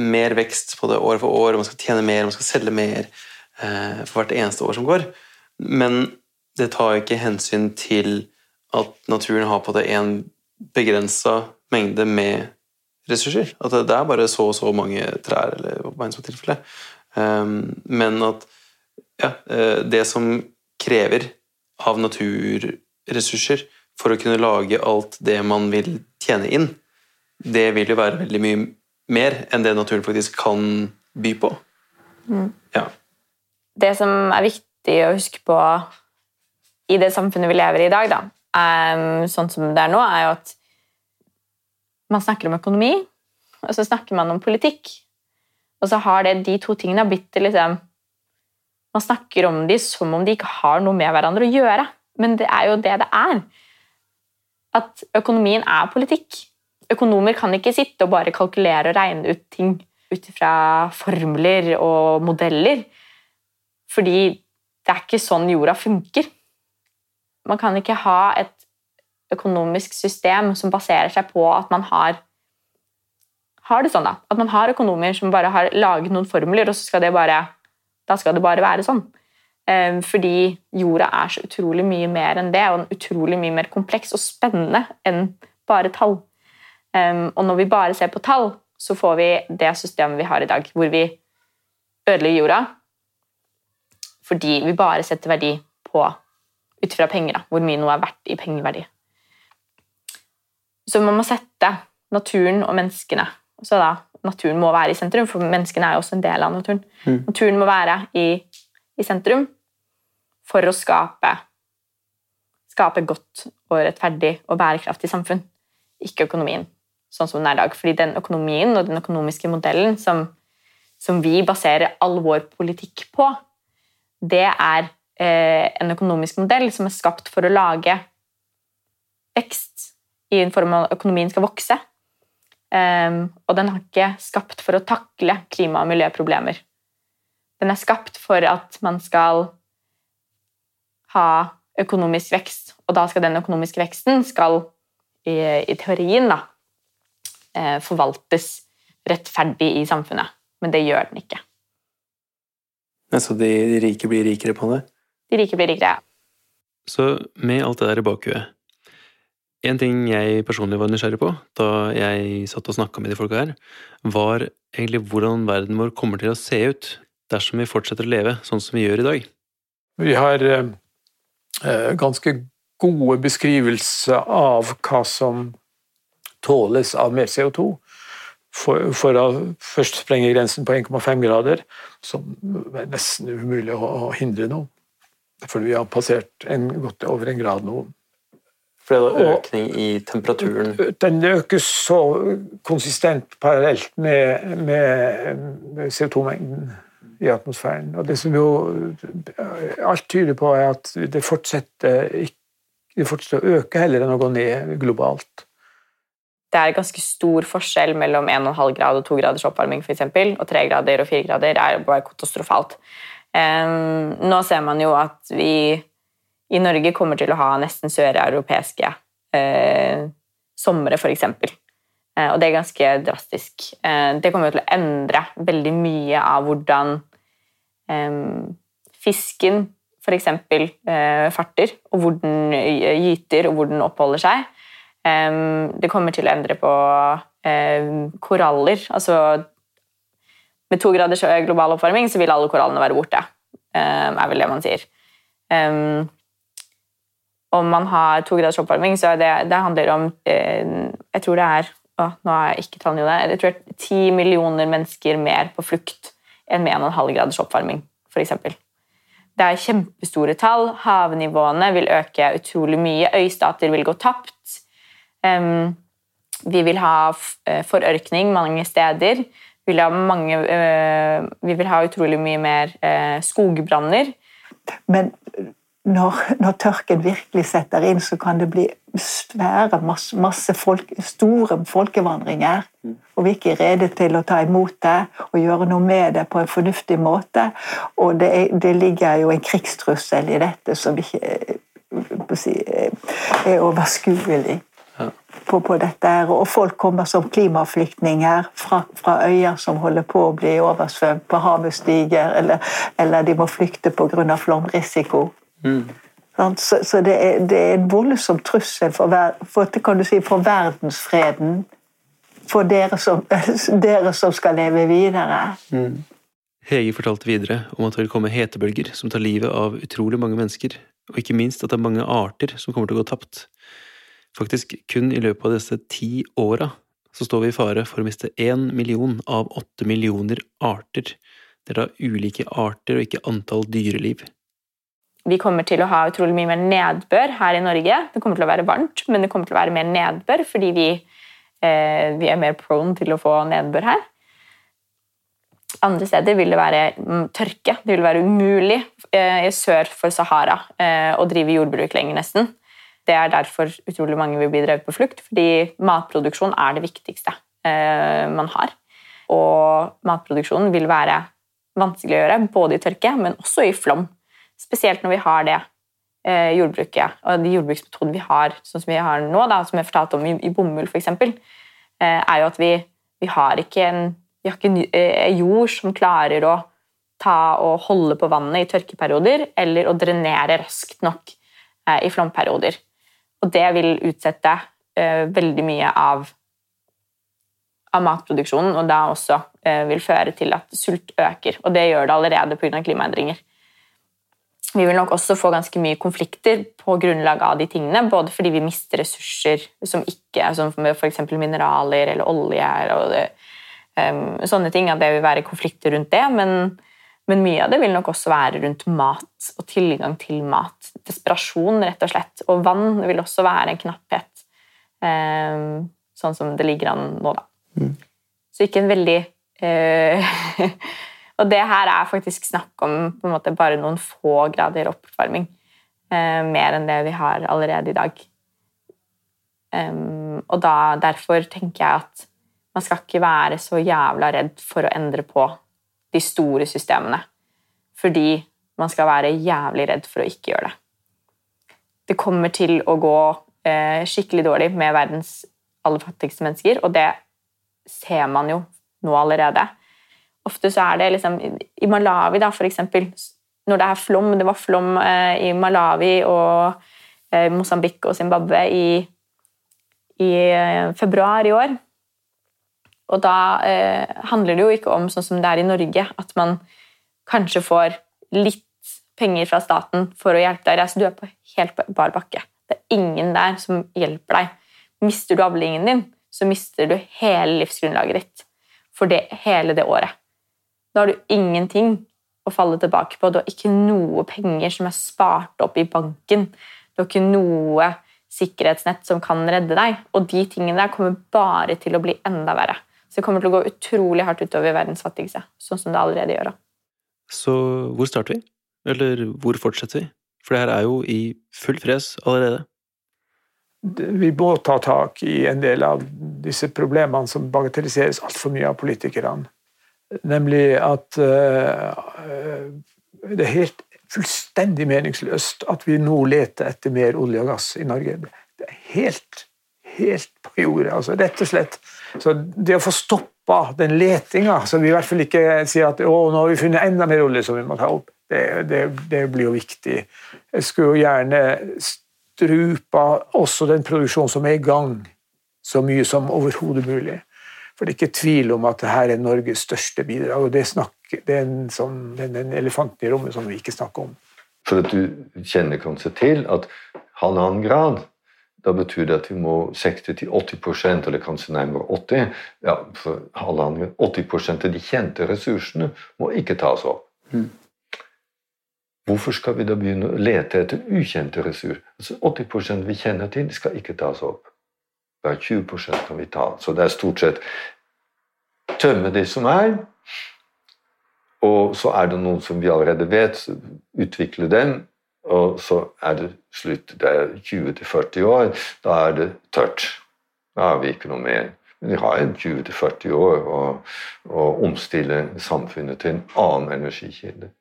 mer vekst på det år for år, man skal tjene mer, man skal selge mer for hvert eneste år som går. Men det tar ikke hensyn til at naturen har på det en begrensa mengde med ressurser. At det er bare så og så mange trær, eller hva enn som tilfelle. Um, men at ja, eh, det som krever av naturressurser for å kunne lage alt det man vil tjene inn, det vil jo være veldig mye mer enn det naturen faktisk kan by på. Mm. Ja. Det som er viktig å huske på i det samfunnet vi lever i i dag, da, um, sånn som det er nå, er jo at man snakker om økonomi, og så snakker man om politikk. Og så har det, de to tingene blitt liksom man snakker om dem som om de ikke har noe med hverandre å gjøre. Men det er jo det det er. At økonomien er politikk. Økonomer kan ikke sitte og bare kalkulere og regne ut ting ut fra formler og modeller. Fordi det er ikke sånn jorda funker. Man kan ikke ha et økonomisk system som baserer seg på at man har har det sånn da, At man har økonomer som bare har laget noen formler, og så skal det bare da skal det bare være sånn. Ehm, fordi jorda er så utrolig mye mer enn det, og utrolig mye mer kompleks og spennende enn bare tall. Ehm, og når vi bare ser på tall, så får vi det systemet vi har i dag, hvor vi ødelegger jorda fordi vi bare setter verdi på ut fra penger, da, hvor mye noe er verdt i pengeverdi. Så man må sette naturen og menneskene så da naturen må være i sentrum, for menneskene er jo også en del av naturen. Mm. Naturen må være i, i, sentrum for å skape skape godt og rettferdig og bærekraftig samfunn, ikke økonomien sånn som den er i dag. Fordi den økonomien og den økonomiske modellen som, som vi baserer all vår politikk på, det er eh, en økonomisk modell som er skapt for å lage vekst i en form av økonomien skal vokse Um, og den har ikke skapt for å takle klima- og miljøproblemer. Den er skapt for at man skal ha økonomisk vekst, og da skal den økonomiske veksten skal i, i teorien da, eh, forvaltes rettferdig i samfunnet. Men det gjør den ikke. Så de rike blir rikere på det? De rike blir rikere, ja. Så med alt det der i bakhuet, en ting jeg personlig var nysgjerrig på da jeg satt og snakka med de folka her, var egentlig hvordan verden vår kommer til å se ut dersom vi fortsetter å leve sånn som vi gjør i dag. Vi har eh, eh ganske gode beskrivelser av hva som tåles av mer CO2. For, for, å først sprenge grensen på 1,5 grader, som er nesten umulig å, å hindre nå. For vi har passert en, godt over en grad nå. For det er økning i temperaturen? Den øker så konsistent parallelt med, med CO2-mengden i atmosfæren. Og det som jo alt tyder på, er at det fortsetter det fortsetter å øke heller enn å gå ned globalt. Det er ganske stor forskjell mellom 1,5 grad og 2 graders oppvarming for eksempel, og 3 grader og 4 grader er bare katastrofalt. Um, nå ser man jo at vi i Norge kommer til å ha nesten søreuropeiske uh, somre, f.eks. Uh, og det er ganske drastisk. Uh, det kommer til å endre veldig mye av hvordan um, fisken f.eks. Uh, farter, og hvor den gyter, og hvor den oppholder seg. Det kommer til å endre på koraller. Altså med to graders global oppvarming så vil alle korallene være borte. Er vel det man sier. Om man har to graders oppvarming, så det, det handler om uh, Jeg tror det er å, nå har jeg ikke tallene i jeg tror ti millioner mennesker mer på flukt enn med 1,5 graders oppvarming, f.eks. Det er kjempestore tall. Havnivåene vil øke utrolig mye. Øystater vil gå tapt. Um, vi vil ha eh, forørkning mange steder vil ha mange øh, Vi vil ha utrolig mye mer øh, skogbranner. Men når, når, tørken virkelig setter inn, så kan det bli svære, masse, masse folk, store folkevandringer. Mm. Og vi er ikke rede til å ta imot det og gjøre noe med det på en fornuftig måte. Og det, er, det ligger jo en krigstrussel i dette som ikke si, er overskuelig på, på dette. Og folk kommer som klimaflyktninger fra, fra, øyer som holder på å bli oversvømt, på havet stiger, eller, eller de må flykte pga. flomrisiko. Mm. Så, så det, er, det, er, en voldsom trussel for, for, si, for verdensfreden. For dere som, dere som, skal leve videre. Mm. Hege fortalte videre om at det vil komme hetebølger som tar livet av utrolig mange mennesker, og ikke minst at det er mange arter som kommer til å gå tapt. Faktisk kun i løpet av disse ti åra så står vi i fare for å miste én million av åtte millioner arter. Det er da ulike arter og ikke antall dyreliv. Vi kommer til å ha utrolig mye mer nedbør her i Norge. Det kommer til å være varmt, men det kommer til å være mer nedbør fordi vi, eh, vi er mer prone til å få nedbør her. Andre steder vil det være mm, tørke. Det vil være umulig eh, sør for Sahara eh, å drive jordbruk lenger, nesten. Det er derfor utrolig mange vil bli drevet på flukt, fordi matproduksjon er det viktigste eh, man har. Og matproduksjonen vil være vanskelig å gjøre, både i tørke, men også i flom. Spesielt når vi har det eh, jordbruket og de jordbruksmetodene vi har, sånn som vi har nå, da, som jeg fortalte om i, i bomull f.eks., eh, er jo at vi, vi har ikke en vi har ikke eh, jord som klarer å ta og holde på vannet i tørkeperioder, eller å drenere raskt nok eh, i flomperioder. Og det vil utsette eh, veldig mye av, av, matproduksjonen, og da også eh, vil føre til at sult øker. Og det gjør det allerede pga. klimaendringer. Vi vil nok også få ganske mye konflikter på grunnlag av de tingene, både fordi vi mister ressurser som ikke, som f.eks. mineraler eller olje og det, um, sånne ting. At det vil være konflikter rundt det. men men mye av det vil nok også være rundt mat og tilgang til mat. Desperasjon, rett og slett. Og vann vil også være en knapphet, eh, sånn som det ligger an nå, da. Mm. Så ikke en veldig eh, Og det her er faktisk snakk om på en måte bare noen få grader oppvarming. Eh, mer enn det vi har allerede i dag. Um, og da, derfor tenker jeg at man skal ikke være så jævla redd for å endre på de store systemene. Fordi man skal være jævlig redd for å ikke gjøre det. Det kommer til å gå eh, skikkelig dårlig med verdens aller fattigste mennesker, og det ser man jo nå allerede. Ofte så er det liksom I Malawi, da, for eksempel, når det er flom Det var flom eh, i Malawi og eh, Mosambik og Zimbabwe i, i eh, februar i år og da eh, handler det jo ikke om sånn som det er i Norge, at man kanskje får litt penger fra staten for å hjelpe deg. Altså, du er på helt bar bakke. Det er ingen der som hjelper deg. Mister du avlingen din, så mister du hele livsgrunnlaget ditt for det, hele det året. Da har du ingenting å falle tilbake på. Du har ikke noe penger som er spart opp i banken. Du har ikke noe sikkerhetsnett som kan redde deg. Og de tingene der kommer bare til å bli enda verre. Så det kommer til å gå utrolig hardt utover verdens fattigste, sånn som det allerede gjør. Så hvor starter vi? Eller hvor fortsetter vi? For det her er jo i full fres allerede. vi må ta tak i en del av disse problemene som bagatelliseres altfor mye av politikerne. Nemlig at uh, det er helt fullstendig meningsløst at vi nå leter etter mer olje og gass i Norge. Det er helt, helt på jordet. Altså, rett og slett. Så det å få stoppa den letinga, så vi i hvert fall ikke sier at å, nå har vi funnet enda mer olje som vi må ta opp, det, det, det blir jo viktig. Jeg skulle jo gjerne strupa også den produksjonen som er i gang, så mye som overhodet mulig. For det er ikke tvil om at dette er Norges største bidrag. og Det, snakker, det er en sånn, den elefanten i rommet som vi ikke snakker om. For at du kjenner kanskje til at halvannen grad da betyr det at vi må 60-80% eller kanskje nærmere 80 ja, for halvannen, 80% av de kjente ressursene må ikke tas opp. Mm. Hvorfor skal vi da begynne å lete etter ukjente ressurser? Altså 80% vi kjenner til, skal ikke tas opp. Bare 20% kan vi ta. Så det er stort sett tømme det som er. Og så er det noen som vi allerede vet, utvikle dem, og så er det slutt. Det er 20-40 år. Da er det tørt. Da har vi ikke noe mer. Men vi har 20-40 år å, å omstille samfunnet til en annen energikilde.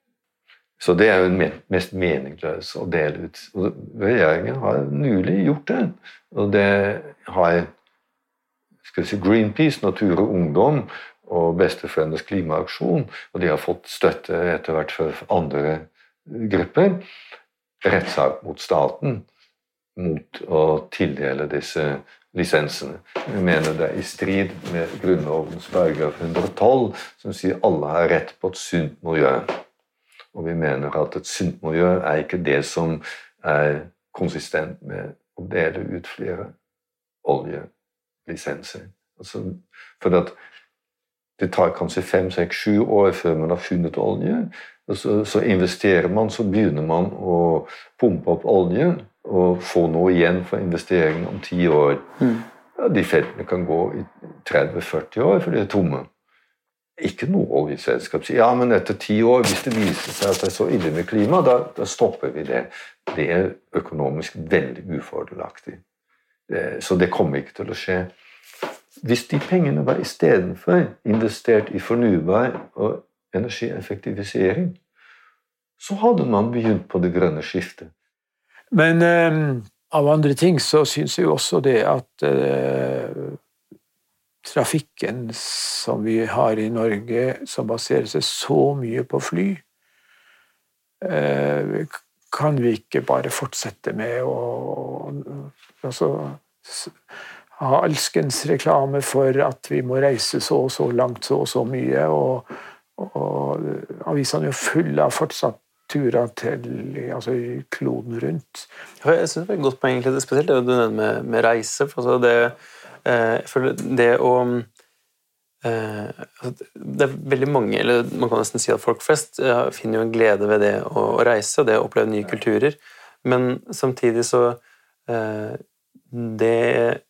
Så det er jo mest meningsløse å dele ut. Og regjeringen har nylig gjort det. Og det har si, Greenpeace, Natur og Ungdom og Besteforeldrenes klimaaksjon, og de har fått støtte etter hvert for andre grupper. Rettssak mot staten mot å tildele disse lisensene. Vi mener det er i strid med Grunnlovens paragraf 112, som sier alle har rett på et sunt miljø. Og vi mener at et sunt miljø er ikke det som er konsistent med å dele ut flere oljelisenser. Altså, for at det tar kanskje fem, seks, sju år før man har funnet olje. så, så, investerer man, så begynner man å pumpe opp olje og få noe igjen for investeringen om ti år. Mm. Ja, de feltene kan gå i 30-40 år, for de er tomme ikke noe oljeselskap sier ja, men etter ti år, hvis det viser seg at det er så ille med klima, da, da stopper vi det. Det er økonomisk veldig ufordelaktig. Så det kommer ikke til å skje. Hvis de pengene var istedenfor investert i fornybar og energieffektivisering, så hadde man begynt på det grønne skiftet. Men eh, av andre ting så syns jeg jo også det at eh, trafikken som vi har i Norge, som baserer seg så mye på fly, eh, kan vi ikke bare fortsette med å altså, ha alskens reklame for at vi må reise så og så langt, så og så mye. Og, og avisene er jo fulle av fortsatt turer til altså, kloden rundt. jeg synes det er et godt poeng, spesielt det du nevner med, med reise. for altså det Eh, jeg det å eh, altså, det er veldig mange, eller man kan nesten si at folk flest eh, finner jo en glede ved det å reise og det å oppleve nye kulturer, men samtidig så Det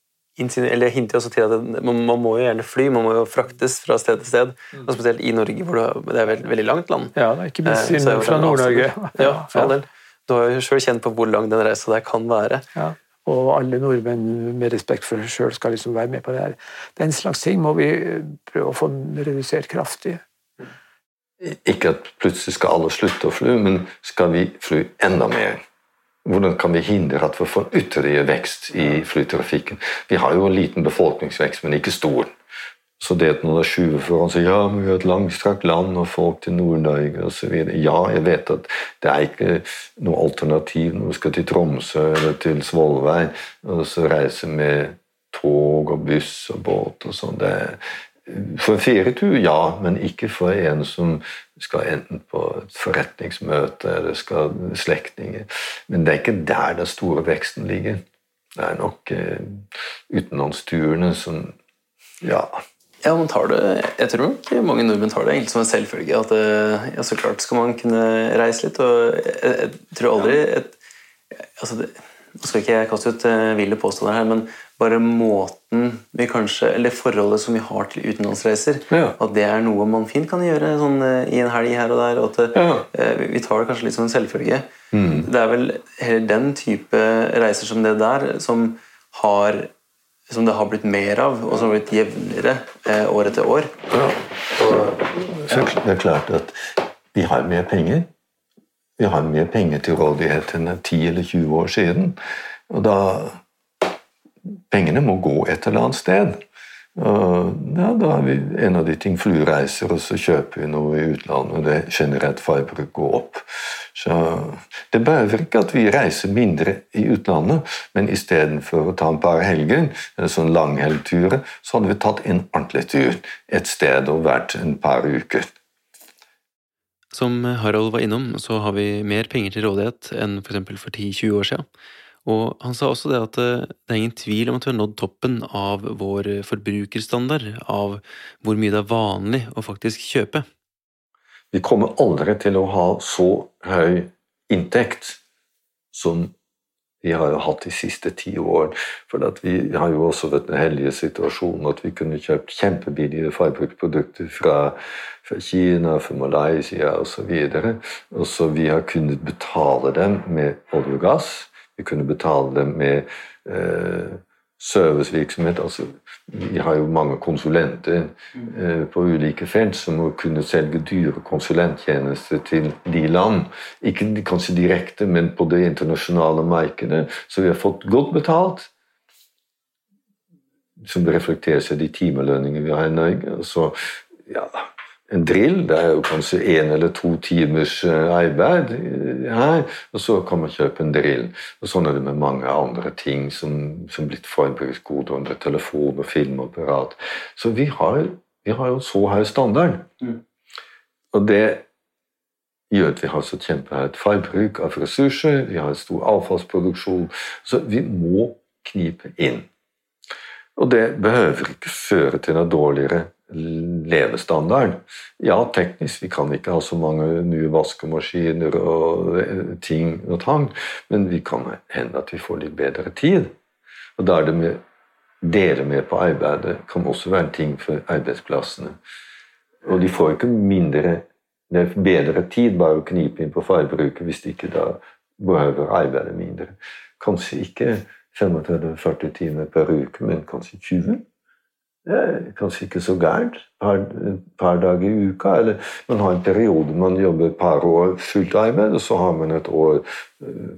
eller hinter også til at man, man, må jo gjerne fly, man må jo fraktes fra sted til sted. Mm. Og spesielt i Norge, hvor det er et veldig langt land. Ja, det er ikke minst eh, fra Nord-Norge. Ja, for all del. Du har jo sjøl kjent på hvor lang den reisa der kan være. Ja og alle nordmenn med respekt for seg sjøl skal liksom være med på det her. Den slags ting må vi prøve å få redusert kraftig. Ikke at plutselig skal alle slutte å fly, men skal vi fly enda mer? Hvordan kan vi hindre at vi får ytterligere vekst i flytrafikken? Vi har jo en liten befolkningsvekst, men ikke stor. Så det at noen er skyver foran sier ja, vi har et langstrakt land og folk til Nord-Norge osv. Ja, jeg vet at det er ikke noe alternativ når vi skal til Tromsø eller til Svolvær og så reise med tog og buss og båt og sånn. For en ferietur, ja, men ikke for en som skal enten på et forretningsmøte eller skal slektninger. Men det er ikke der den store veksten ligger. Det er nok eh, utenlandsturene som Ja. Ja, man tar det, Jeg tror nok mange nordmenn tar det egentlig som en selvfølge. at eh, ja, Så klart skal man kunne reise litt. og Jeg, jeg tror aldri et, altså det, Nå skal ikke jeg kaste ut uh, ville påstander her, men bare måten vi kanskje, eller forholdet som vi har til utenlandsreiser, ja. at det er noe man fint kan gjøre sånn, uh, i en helg her og der. og at ja. uh, Vi tar det kanskje litt som en selvfølge. Mm. Det er vel heller den type reiser som det der som har som det har blitt mer av, og som har blitt jevnere eh, år etter år. Ja, og, så det er klart at vi har mer penger. Vi har mer penger til rådighet enn 10 eller 20 år siden. Og da Pengene må gå et eller annet sted. Og ja, da er vi en av de ting flyreiser, og så kjøper vi noe i utlandet. og Det generelt forbruk går opp. Så det behøver ikke at vi reiser mindre i utlandet, men istedenfor å ta en par helger, eller sånn langhelgturer, så hadde vi tatt en ordentlig tur et sted og vært en par uker. Som Harald var innom, så har vi mer penger til rådighet enn for, for 10-20 år siden. Og han sa også det at eh, det er ingen tvil om at vi har nådd toppen av vår forbrukerstandard, av hvor mye det er vanlig å faktisk kjøpe. Vi kommer aldri til å ha så høy inntekt som vi har jo hatt de siste ti årene. For vi har jo også vært den heldige situasjonen at vi kunne kjøpt kjempebillige forbrukerprodukter fra, fra, Kina, fra Malaysia osv. Og så vi har kunnet betale dem med olje og gass vi kunne betale dem med eh, servicevirksomhet. Altså, vi har jo mange konsulenter eh, på ulike felt som må kunne selge dyre konsulenttjenester til de land. Ikke kanskje direkte, men på det internasjonale markedet. Så vi har fått godt betalt. Som reflekterer seg de timelønningene vi har i Norge. Så ja, en drill. Det er jo kanskje én eller to timers eh, arbeid her, og så kan man kjøpe en drill. Og Sånn er det med mange andre ting som, som blitt forbruksgoder under telefon og filmapparat. Så vi har, vi har jo så høy standard. Mm. Og det gjør at vi har så kjempehøyt forbruk av ressurser, vi har en stor avfallsproduksjon. Så vi må knipe inn. Og det behøver ikke føre til noe dårligere levestandard. Ja, teknisk, vi kan ikke ha så mange nye vaskemaskiner og eh, ting og tang, men vi kan hende at vi får litt bedre tid. Og da er det med dele med på arbeidet kan også være en ting for arbeidsplassene. Og de får ikke mindre det er bedre tid bare å knipe inn på forbruket hvis de ikke da behøver arbeide mindre. Kanskje ikke 35-40 timer per uke, men kanskje 20. Er kanskje ikke så gærent. Et par dager i uka. Eller man har en periode man jobber et par år fullt arbeid, og så har man et år eh,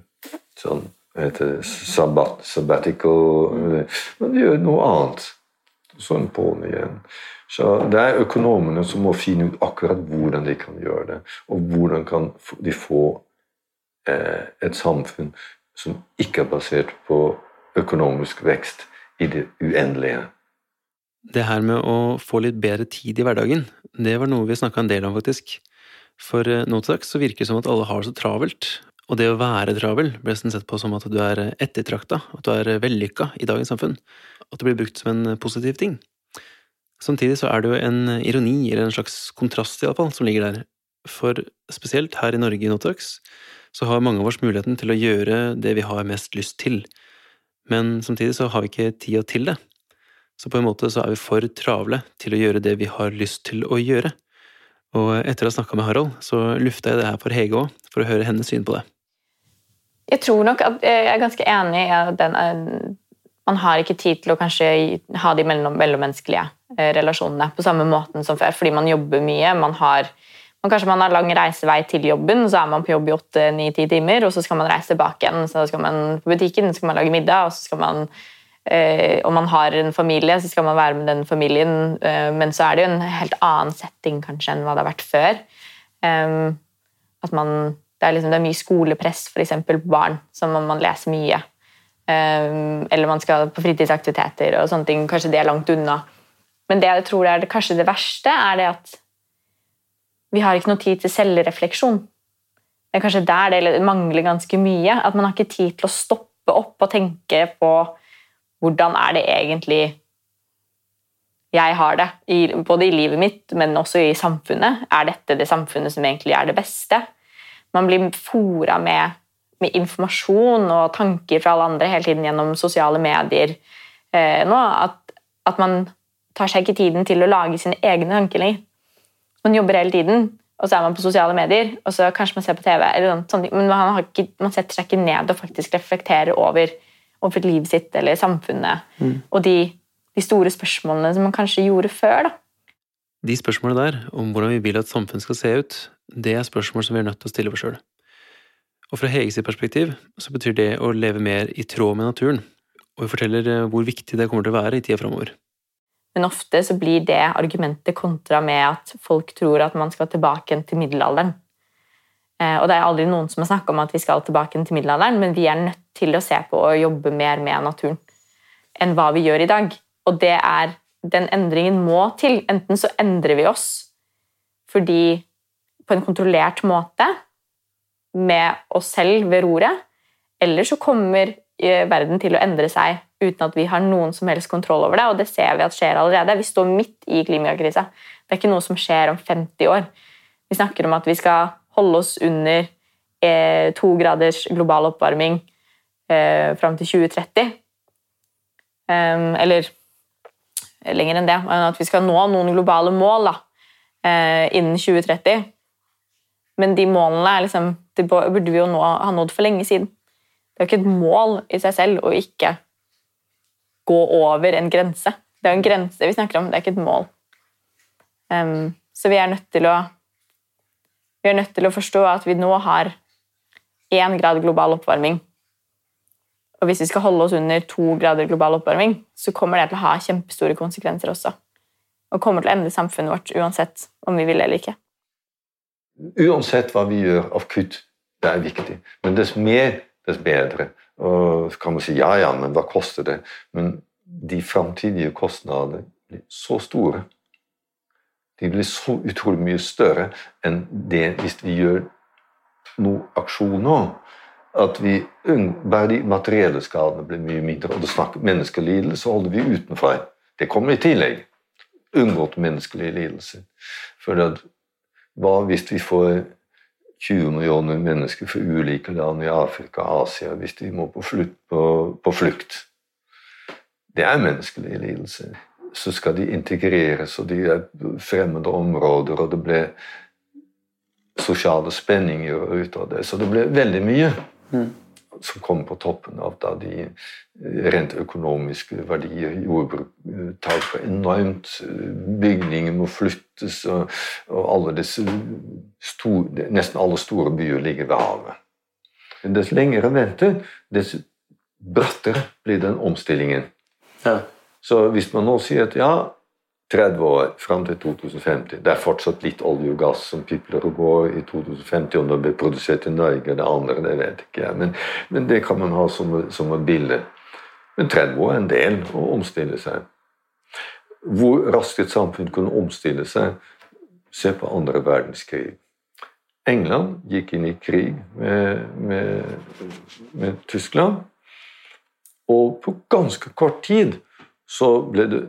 sånn heter sabbat, sabbatical Man gjør noe annet. Sånn på'n igjen. Så det er økonomene som må finne ut akkurat hvordan de kan gjøre det. Og hvordan kan de få eh, et samfunn som ikke er basert på økonomisk vekst i det uendelige. Det her med å få litt bedre tid i hverdagen, det var noe vi snakka en del om, faktisk. For eh, nå til dags så virker det som at alle har det så travelt, og det å være travel ble nesten sett på som at du er ettertrakta, at du er vellykka i dagens samfunn, at det blir brukt som en positiv ting. Samtidig så er det jo en ironi, eller en slags kontrast iallfall, som ligger der. For spesielt her i Norge i Notax så har mange av oss muligheten til å gjøre det vi har mest lyst til, men samtidig så har vi ikke tida til det. Så på en måte så er vi for travle til å gjøre det vi har lyst til å gjøre. Og etter å ha snakka med Harald, så lufta jeg det her for Hege òg, for å høre hennes syn på det. Jeg tror nok at jeg er ganske enig i at den, man har ikke tid til å kanskje ha de mellom, mellommenneskelige eh, relasjonene på samme måten som før, fordi man jobber mye. Man har, man, kanskje man har lang reisevei til jobben, så er man på jobb i åtte, ni, ti timer, og så skal man reise tilbake igjen. Så skal man på butikken, så skal man lage middag, og så skal man eh, om man har en familie, så skal man være med den familien, eh, men så er det jo en helt annen setting kanskje enn hva det har vært før. At man, det, er liksom, det er mye skolepress eksempel, på barn, så man, man leser mye. Eller man skal på fritidsaktiviteter og sånne ting. Kanskje det er langt unna. Men det jeg tror er det, kanskje det verste, er det at vi har ikke noe tid til selvrefleksjon. Det er kanskje der det mangler ganske mye. At man har ikke tid til å stoppe opp og tenke på hvordan er det egentlig jeg har det, både i livet mitt, men også i samfunnet. Er dette det samfunnet som egentlig er det beste? Man blir fora med, med informasjon og tanker fra alle andre hele tiden gjennom sosiale medier eh, nå. At, at, man tar seg ikke tiden til å lage sine egne tanker lenger. Man jobber hele tiden, og så er man på sosiale medier, og så kanskje man ser på TV, eller sånt, men man, ikke, man setter seg ikke ned og faktisk reflekterer over overfor livet sitt eller samfunnet. Mm. Og de, de, store spørsmålene som man kanskje gjorde før. da. De spørsmålene der, om hvordan vi vil at samfunnet skal se ut, det er spørsmål som vi er nødt til å stille oss sjøl. Og fra Heges perspektiv så betyr det å leve mer i tråd med naturen, og vi forteller eh, hvor viktig det kommer til å være i tida framover. Men ofte så blir det argumentet kontra med at folk tror at man skal tilbake til middelalderen. Eh, og det er aldri noen som har snakka om at vi skal tilbake til middelalderen, men vi er nødt til å se på og jobbe mer med naturen enn hva vi gjør i dag. Og det er den endringen må til. Enten så endrer vi oss fordi på en kontrollert måte med oss selv ved roret, eller så kommer eh, verden til å endre seg uten at vi har noen som helst kontroll over det, og det ser vi at skjer allerede. Vi står midt i klimakrisa. Det er ikke noe som skjer om 50 år. Vi snakker om at vi skal holde oss under eh, to graders global oppvarming eh, fram til 2030. Um, eller lenger enn det. At vi skal nå noen globale mål da, eh, innen 2030. Men de målene liksom, det burde vi jo nå, ha nådd for lenge siden. Det er jo ikke et mål i seg selv å ikke gå over en grense. Det er en grense vi snakker om, det er ikke et mål. Um, så vi er nødt til å vi er nødt til å forstå at vi nå har én grad global oppvarming og hvis vi skal holde oss under to grader global oppvarming, så kommer det til å ha kjempestore konsekvenser også. Og kommer til å endre samfunnet vårt uansett om vi vil eller ikke. Uansett hva vi gjør av kutt, det er viktig. Men dess mer, dess bedre. Og så kan man si ja, ja, men hva koster det? Men de framtidige kostnadene blir så store. De blir så utrolig mye større enn det hvis vi gjør noe aksjon nå at vi bare de materielle skadene blir mye mindre. Og det snakker menneskelidelse holder vi utenfor. Det kommer i tillegg. Unngått menneskelige lidelser. For at, hva hvis vi får 20 millioner mennesker fra ulike land i Afrika og Asia hvis de må på, flukt, på, på flukt? Det er menneskelige lidelser. Så skal de integreres, og de er fremmede områder, og det ble sosiale spenninger ut av det. Så det ble veldig mye. Mm. Som kommer på toppen av da de rent økonomiske verdier. Jordbruk tar for enormt. Bygninger må flyttes, og, og alle disse store, nesten alle store byer ligger ved havet. Dess lengre venter, dess brattere blir den omstillingen. Ja. Så hvis man nå sier at ja, 30 år fram til 2050. Det er fortsatt litt olje og gass som pipler og går i 2050. Om det blir produsert i Norge eller andre, det vet ikke jeg. Men, men, det kan man ha som, som et bilde. Men 30 år er en del å omstille seg. Hvor raskt et samfunn kunne omstille seg, se på andre verdenskrig. England gikk inn i krig med, med, med Tyskland, og på ganske kort tid så ble det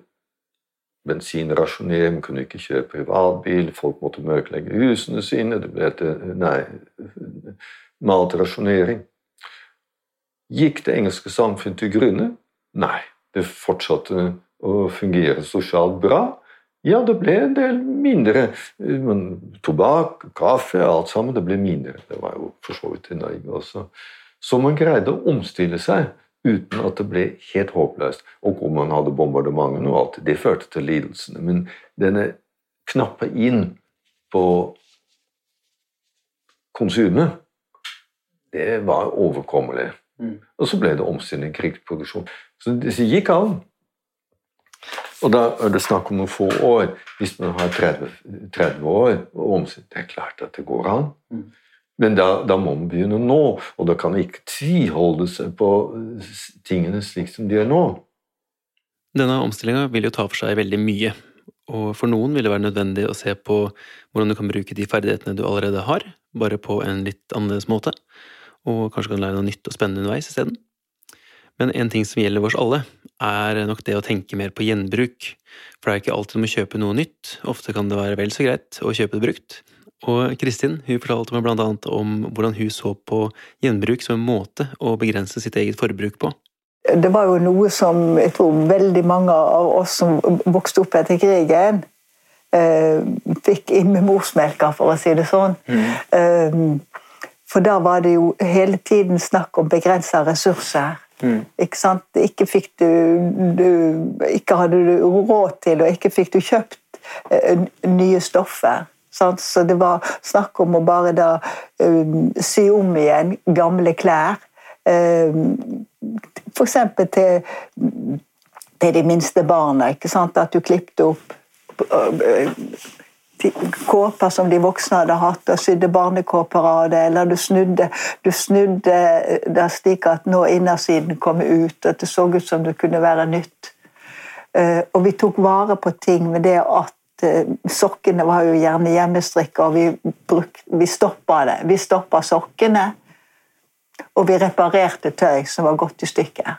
bensinrasjonering, kunne ikke kjøpe privatbil, folk måtte mørklegge husene sine, det ble etter, nei, matrasjonering. Gikk det engelske samfunn til grunne? Nei. Det fortsatte å fungere sosialt bra. Ja, det ble en del mindre. Men tobakk, kaffe, alt sammen, det ble mindre. Det var jo for så vidt i Norge også. Så man greide å omstille seg uten at det ble helt håpløst. Og hvor man hadde bombardementene og alt. Det førte til lidelsene. Men denne knappe inn på konsumet, det var overkommelig. Mm. Og så ble det omstilling, krigsproduksjon. Så det gikk an. Og da er det snakk om noen få år. Hvis man har 30, 30 år og omstilling, det er klart at det går an. Mm. Men da, da, må man begynne nå, og da kan man ikke tviholde seg på tingene slik som de er nå. Denne omstillinga vil jo ta for seg veldig mye, og for noen vil det være nødvendig å se på hvordan du kan bruke de ferdighetene du allerede har, bare på en litt annerledes måte, og kanskje kan lære noe nytt og spennende underveis isteden. Men en ting som gjelder oss alle, er nok det å tenke mer på gjenbruk, for det er ikke alltid du må kjøpe noe nytt, ofte kan det være vel så greit å kjøpe det brukt. Og Kristin hun fortalte meg annet om hvordan hun så på gjenbruk som en måte å begrense sitt eget forbruk på. Det var jo noe som jeg tror veldig mange av oss som vokste opp etter krigen, eh, fikk inn med morsmelka, for å si det sånn. Mm. Eh, for da var det jo hele tiden snakk om begrensa ressurser. Mm. Ikke? Ikke fikk du, du, Ikke hadde du råd til, og ikke fikk du kjøpt uh, nye stoffer. Så det var snakk om å bare da uh, sy om igjen gamle klær. Uh, F.eks. til, til de minste barna. ikke sant? At du klipte opp kåper som de voksne hadde hatt, og sydde barnekåper av det, eller du snudde, du snudde det slik at nå innersiden kom ut, at det så ut som det kunne være nytt. Og vi tok vare på ting med det at eh, sokkene var jo gjerne hjemmestrikka, og vi, bruk, vi stoppa det. Vi stoppa sokkene, og vi reparerte tøy som var gått i stykker.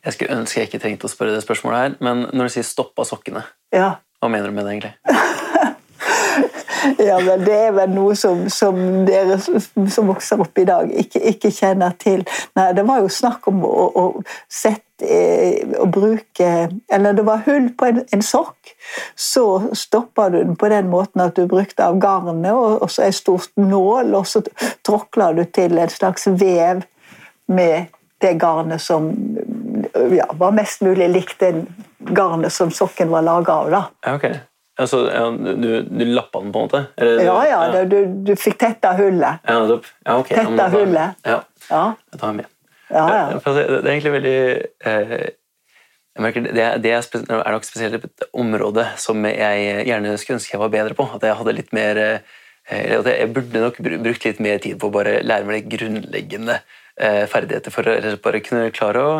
Jeg skulle ønske jeg ikke trengte å spørre det spørsmålet her, men når du sier 'stoppa sokkene', ja. hva mener du med det egentlig? Ja, men det er vel noe som, som dere som vokser opp i dag, ikke, ikke, kjenner til. Nei, det var jo snakk om å, å sette eh, å bruke Eller det var hull på en, en sokk. Så stoppa du den på den måten at du brukte av garnet og, og så ei stor nål, og så tråkla du til en slags vev med det garnet som ja, var mest mulig likt det garnet som sokken var laga av. da. Okay. Altså, ja, du, du lappa den på en måte? Eller, ja, ja, ja. Du, du, fikk tetta hullet. Ja, ja okay. Tetta hullet. Ja. ja. Jeg tar med. Ja, ja. Det, er egentlig veldig eh, jeg merker, det, det er, er, nok spesielt et område som jeg gjerne skulle ønske jeg var bedre på. At jeg hadde litt mer eh, jeg burde nok brukt litt mer tid på å bare lære meg de grunnleggende eh, ferdigheter for å bare kunne klare å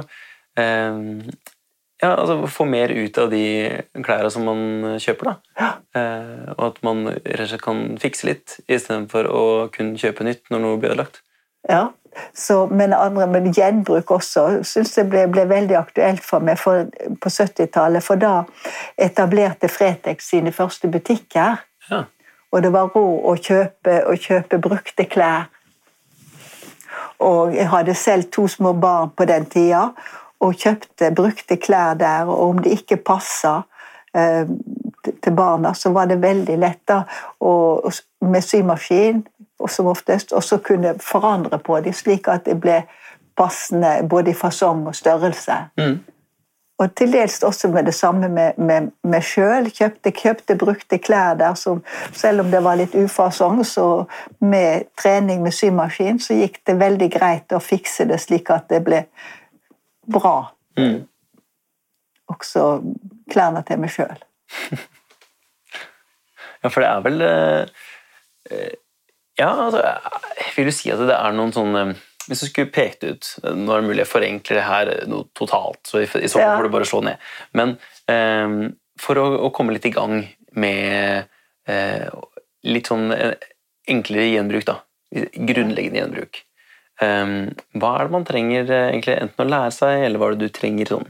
ja, altså få mer ut av de klærne som man kjøper. da. Ja. Eh, og at man rett og slett kan fikse litt, istedenfor å kun kjøpe nytt når noe blir ødelagt. Ja, så, men, andre, men gjenbruk også syns jeg ble, ble, veldig aktuelt for meg for, på 70-tallet. For da etablerte Fretex sine første butikker. Ja. Og det var råd å kjøpe, å kjøpe brukte klær. Og jeg hadde selv to små barn på den tida og kjøpte brukte klær der, og om det ikke passa eh, til barna, så var det veldig lett da, og, med symaskin som oftest, og så kunne forandre på dem slik at det ble passende både i fasong og størrelse. Mm. Og til dels også med det samme med meg sjøl. Kjøpte, kjøpte brukte klær der som Selv om det var litt ufasong, så med trening med symaskin så gikk det veldig greit å fikse det slik at det ble bra. Mm. Også klærne til meg sjøl. ja, for det er vel eh, Ja, altså Jeg vil jo si at det er noen sånne Hvis du skulle pekt ut Nå er det mulig jeg forenkler det her noe totalt, så i, i så fall får du bare slå ned. Men eh, for å, å, komme litt i gang med eh, litt sånn eh, enklere gjenbruk, da. Grunnleggende gjenbruk. Um, hva er det man trenger eh, egentlig enten å lære seg, eller hva er det du trenger sånn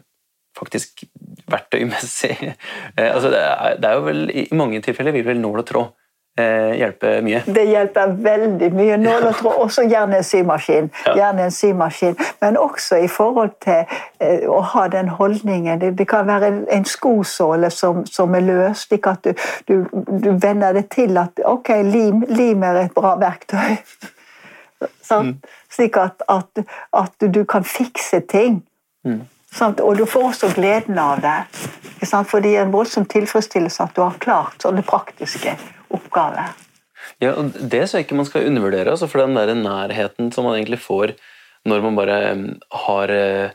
faktisk verktøymessig? uh, altså, det, er, det, jo vel I mange tilfeller vil vel nål og tråd uh, hjelpe mye? Det hjelper veldig mye. Nål og tråd, også gjerne en symaskin. Gjerne en symaskin. Men også i forhold til å ha den holdningen. Det, kan være en, en skosåle som, som, er løs, slik at du, du, du venner det til at ok, lim, lim er et bra verktøy. Mm. Slik at, at, at, du kan fikse ting. Mm. Og du får også gleden av det. For det er en voldsom tilfredsstillelse at du har klart sånne praktiske oppgaver. Ja, og Det syns jeg ikke man skal undervurdere. Altså for den der nærheten som man egentlig får når man bare har eh,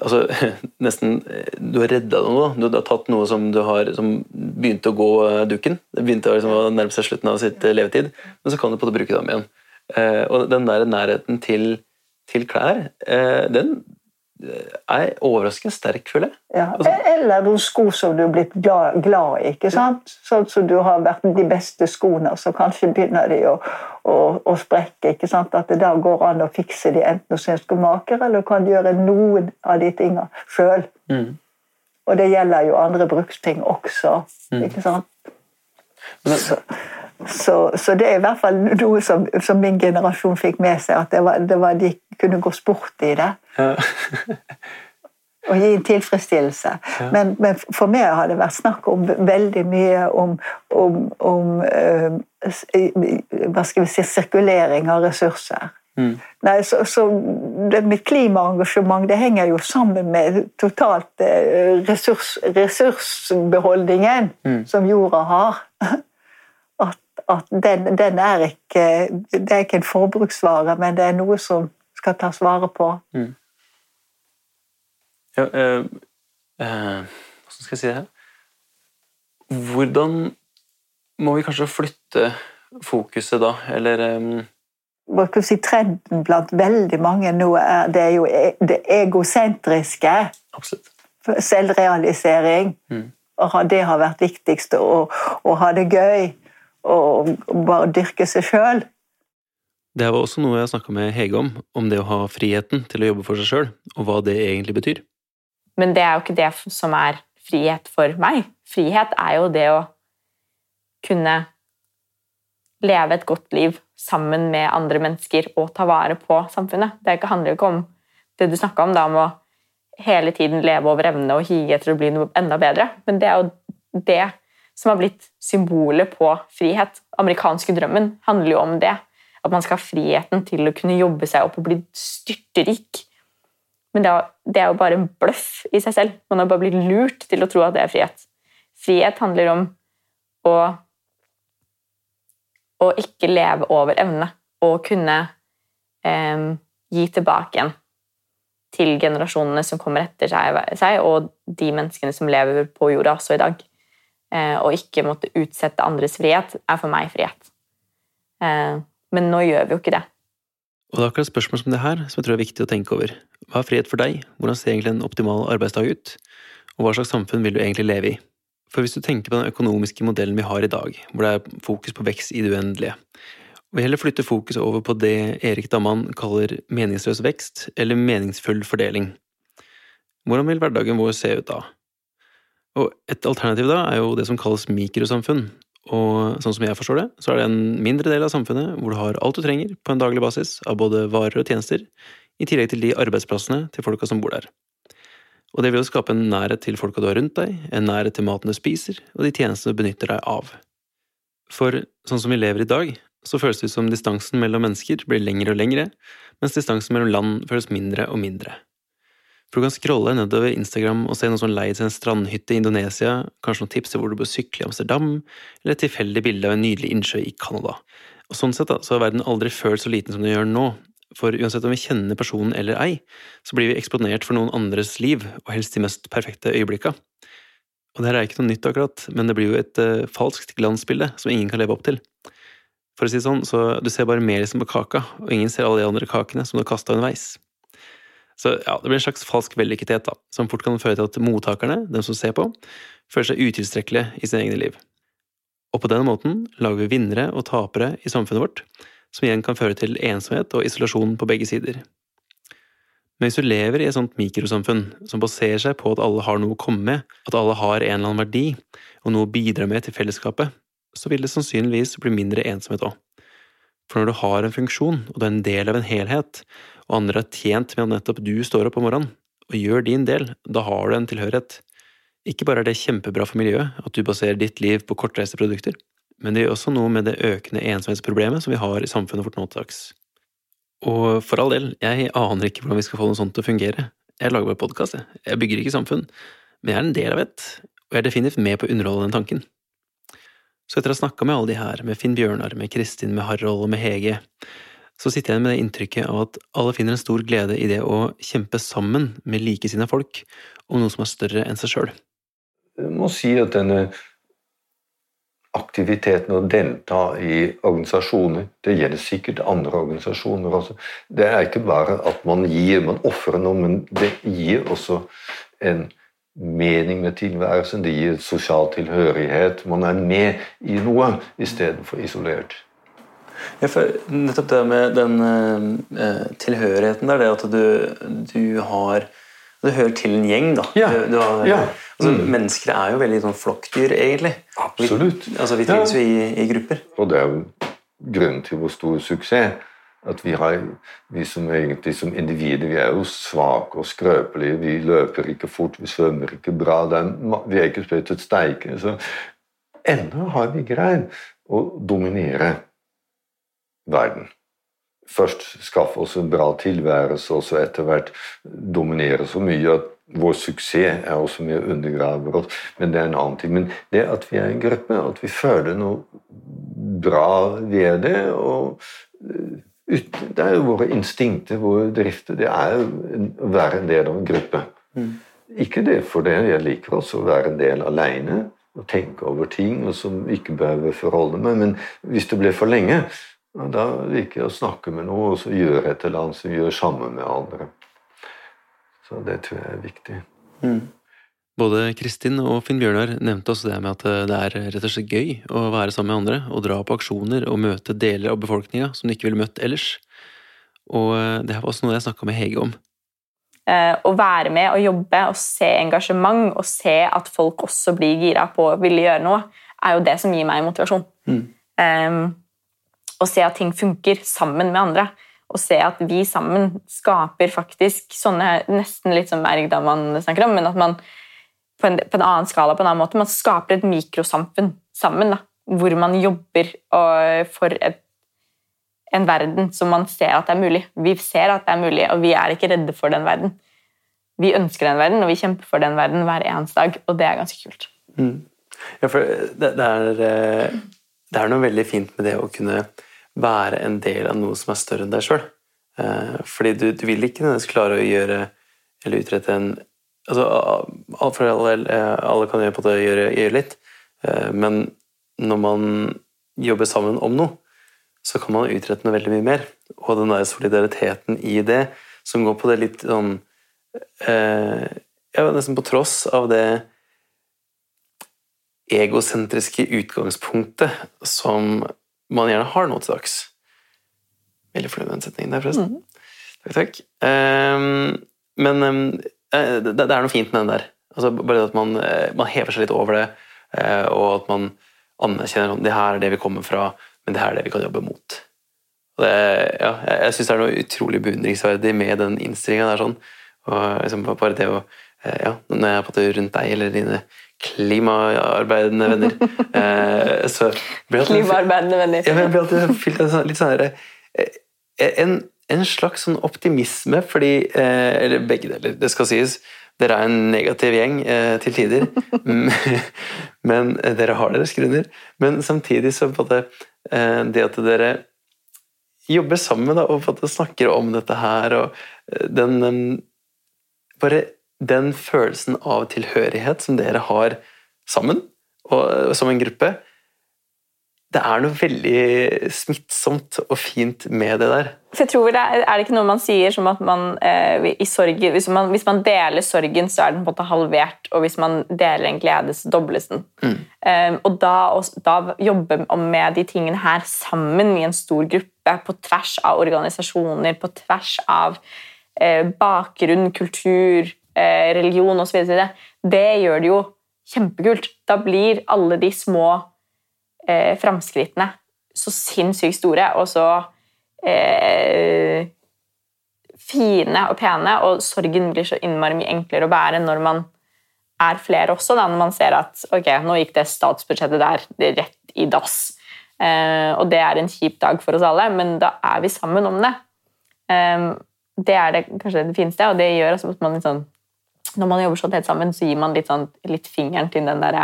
altså, nesten Du har redda noe. Du har tatt noe som, du har, som begynte å gå eh, dukken. Det begynte å liksom, nærme seg slutten av sitt eh, levetid, men så kan du på det bruke dem igjen. Eh, og den der nærheten til, til klær, eh, den eh, er overraskende sterk, føler jeg. Ja. Altså. Eller noen sko som du er blitt glad, glad i. ikke sant? Sånn som du har vært de beste skoene, så kanskje begynner de å, å, å sprekke. ikke sant? At det da går an å fikse de enten hos en skomaker, eller du kan gjøre noen av de tingene sjøl. Mm. Og det gjelder jo andre bruksting også. Mm. ikke sant? Men, så, så, det er i hvert fall noe som, som, min generasjon fikk med seg, at det var, det var de kunne gå sport i det. Ja. og gi en tilfredsstillelse. Ja. Men, men, for meg har det vært snakk om veldig mye om, om, om uh, hva skal vi si, sirkulering av ressurser. Mm. Nei, så, så, det, mitt klimaengasjement det henger jo sammen med totalt eh, ressurs, ressursbeholdningen Mm. som jorda har. At, den, den er ikke Det er ikke en forbruksvare, men det er noe som skal tas vare på. Ja, øh, øh, Hvordan skal jeg si det her? Hvordan må vi kanskje flytte fokuset da, eller øh, Hva skal si, Trenden blant veldig mange nå er det er jo e- det egosentriske. Absolutt. Selvrealisering. Mm. Det har vært viktigst. Å, å ha det gøy og bare dyrke seg sjøl. Det var også noe jeg snakka med Hege om, om det å ha friheten til å jobbe for seg sjøl, og hva det egentlig betyr. Men det er jo ikke det som er frihet for meg. Frihet er jo det å kunne leve et godt liv sammen med andre mennesker og ta vare på samfunnet. Det handler jo ikke om det du snakka om, da, om å hele tiden leve over evne og hige etter å bli noe enda bedre. Men det er jo det som har blitt symbolet på frihet. Amerikanske drømmen handler jo om det. At man skal ha friheten til å kunne jobbe seg opp og bli styrterik. Men det er, jo bare en bløff i seg selv. Man har bare blitt lurt til å tro at det er frihet. Frihet handler om å, å ikke leve over evne og kunne eh, gi tilbake igjen til generasjonene som kommer etter seg, og de menneskene som lever på jorda også i dag. Eh, og ikke måtte utsette andres frihet, er for meg frihet. Eh, men nå gjør vi jo ikke det. Og det er akkurat spørsmål som det her som jeg tror er viktig å tenke over. Hva er frihet for deg? Hvordan ser egentlig en optimal arbeidsdag ut? Og hva slags samfunn vil du egentlig leve i? For hvis du tenker på den økonomiske modellen vi har i dag, hvor det er fokus på vekst i det uendelige, og vi heller flytter fokus over på det Erik Damman kaller meningsløs vekst, eller meningsfull fordeling, hvordan vil hverdagen vår se ut da? Og et alternativ da er jo det som kalles mikrosamfunn, og sånn som jeg forstår det, så er det en mindre del av samfunnet hvor du har alt du trenger på en daglig basis av både varer og tjenester, i tillegg til de arbeidsplassene til folka som bor der. Og det vil jo skape en nærhet til folka du har rundt deg, en nærhet til maten du spiser, og de tjenestene du benytter deg av. For sånn som vi lever i dag, så føles det ut som distansen mellom mennesker blir lengre og lengre, mens distansen mellom land føles mindre og mindre. For du kan scrolle nedover Instagram og se noen som leier til en strandhytte i Indonesia, kanskje noen tips til hvor du bør sykle i Amsterdam, eller et tilfeldig bilde av en nydelig innsjø i Canada. Og sånn sett da, så har verden aldri følt så liten som den gjør nå, for uansett om vi kjenner personen eller ei, så blir vi eksponert for noen andres liv, og helst de mest perfekte øyeblikka. Og det her er ikke noe nytt akkurat, men det blir jo et uh, falskt glansbilde som ingen kan leve opp til. For å si det sånn, så du ser bare melisen på kaka, og ingen ser alle de andre kakene som du har kasta underveis. Så ja, det blir en slags falsk vellykkethet, da, som fort kan føre til at mottakerne, dem som ser på, føler seg utilstrekkelige i sine egne liv. Og på denne måten lager vi vinnere og tapere i samfunnet vårt, som igjen kan føre til ensomhet og isolasjon på begge sider. Men hvis du lever i et sånt mikrosamfunn som baserer seg på at alle har noe å komme med, at alle har en eller annen verdi og noe å bidra med til fellesskapet, så vil det sannsynligvis bli mindre ensomhet òg. For når du har en funksjon, og du er en del av en helhet, og andre er tjent med at nettopp du står opp om morgenen og gjør din del, da har du en tilhørighet. Ikke bare er det kjempebra for miljøet at du baserer ditt liv på kortreiste produkter, men det gjør også noe med det økende ensomhetsproblemet som vi har i samfunnet vårt nå til dags. Og for all del, jeg aner ikke hvordan vi skal få noe sånt til å fungere. Jeg lager bare podkast, jeg. Jeg bygger ikke samfunn. Men jeg er en del av et, og jeg er definitivt med på å underholde den tanken. Så etter å ha snakka med alle de her, med Finn Bjørnar, med Kristin, med Harald og med Hege, så sitter jeg med det inntrykket av at alle finner en stor glede i det å kjempe sammen med likesinnede folk om noe som er større enn seg sjøl. Jeg må si at denne aktiviteten å delta i organisasjoner Det gjelder sikkert andre organisasjoner også. Det er ikke bare at man gir, man ofrer noe, men det gir også en mening med tilværelsen. Det gir sosial tilhørighet. Man er med i noe istedenfor isolert. Ja, for nettopp det med den eh, tilhørigheten der, det at du, du har Du hører til en gjeng, da. Ja. Du, du har, Ja. altså, Mm. Mennesker er jo veldig sånn flokkdyr, egentlig. Absolutt. Vi, altså, vi trives jo i, i grupper. Og det er jo grunnen til vår store suksess. At vi, har, vi som egentlig som individer vi er jo svake og skrøpelige. Vi løper ikke fort, vi svømmer ikke bra. Det er, vi er ikke spøytet steike. Så ennå har vi greid å dominere verden. først skaffe oss en bra tilværelse, og så etter hvert dominere så mye at vår suksess er også mye undergraver oss. Men det er en annen ting. Men det at vi er en gruppe, at vi føler noe bra ved det og eh, Det er jo våre instinkter, våre drifter. Det er å være en del av en gruppe. Mm. Ikke det for det. Jeg liker også å være en del alene og tenke over ting og som ikke behøver forholde meg. Men hvis det blir for lenge, da liker jeg å snakke med noe og så gjøre et eller annet som gjør sammen med andre. Så det tror jeg er viktig. Mm. Både Kristin og Finn Bjørnar nevnte også det med at det er rett og slett gøy å være sammen med andre og dra på aksjoner og møte deler av befolkninga som de ikke ville møtt ellers. Og eh, det var også noe jeg snakka med Hege om. Eh, å være med og jobbe og se engasjement og se at folk også blir gira på å ville gjøre noe, er jo det som gir meg motivasjon. Mm. Um, å se at ting funker sammen med andre og se at vi sammen skaper faktisk sånne Nesten litt som Ergda man snakker om, men at man på en, på en, annen skala, på en annen måte, man skaper et mikrosamfunn sammen. Da, hvor man jobber for et, en verden som man ser at det er mulig. Vi ser at det er mulig, og vi er ikke redde for den verden. Vi ønsker den verden, og vi kjemper for den verden hver eneste dag, og det er ganske kult. Mm. Ja, for det, det, er, eh, det er noe veldig fint med det å kunne være en del av noe som er større enn deg sjøl. Eh, fordi du, du, vil ikke nødvendigvis klare å gjøre eller utrette en altså, For alle, eh, alle kan gjøre, på det, gjøre, gjøre litt, eh, men når man jobber sammen om noe, så kan man utrette noe veldig mye mer. Og den der solidariteten i det, som går på det litt sånn eh, Ja, nesten på tross av det egosentriske utgangspunktet som man gjerne har noe til dags. Veldig fornøyd med den setningen der, forresten. Mm. Takk, takk. Um, men um, det, det, er noe fint med den der. Altså, bare at man, eh, man, hever seg litt over det, uh, og at man anerkjenner at det her er det vi kommer fra, men det her er det vi kan jobbe mot. Det, ja, jeg syns det er noe utrolig beundringsverdig med den innstillinga der. sånn. Og liksom, bare det å ja, Når jeg er på rundt deg eller dine klimaarbeidende venner. Eh, så klimaarbeidende venner. Ja, jeg ble alltid fylt av litt sånn eh, en, en, slags sånn optimisme, fordi eh, Eller begge deler, det skal sies. Dere er en negativ gjeng eh, til tider, men eh, dere har deres grunner. Men samtidig så på det, eh, det at dere jobber sammen da, og snakker om dette her, og den Bare den følelsen av tilhørighet som dere har sammen, og som en gruppe Det er noe veldig smittsomt og fint med det der. For jeg tror det er, er det ikke noe man sier som at man eh, i sorg, hvis, man, hvis, man, deler sorgen, så er den på en måte halvert, og hvis man deler en glede, så dobles den. Mm. Um, og da, da jobbe med de tingene her sammen i en stor gruppe, på tvers av organisasjoner, på tvers av eh, bakgrunn, kultur, Eh, religion osv., det gjør det jo kjempekult. Da blir alle de små eh, framskrittene så sinnssykt store og så eh, fine og pene, og sorgen blir så innmari mye enklere å bære når man er flere også, da, når man ser at ok, nå gikk det statsbudsjettet der rett i dass. Eh, og det er en kjip dag for oss alle, men da er vi sammen om det. Eh, det er det kanskje det fineste, og det gjør at man liksom når man jobber så tett sammen, så gir man litt, sånn, litt fingeren til den der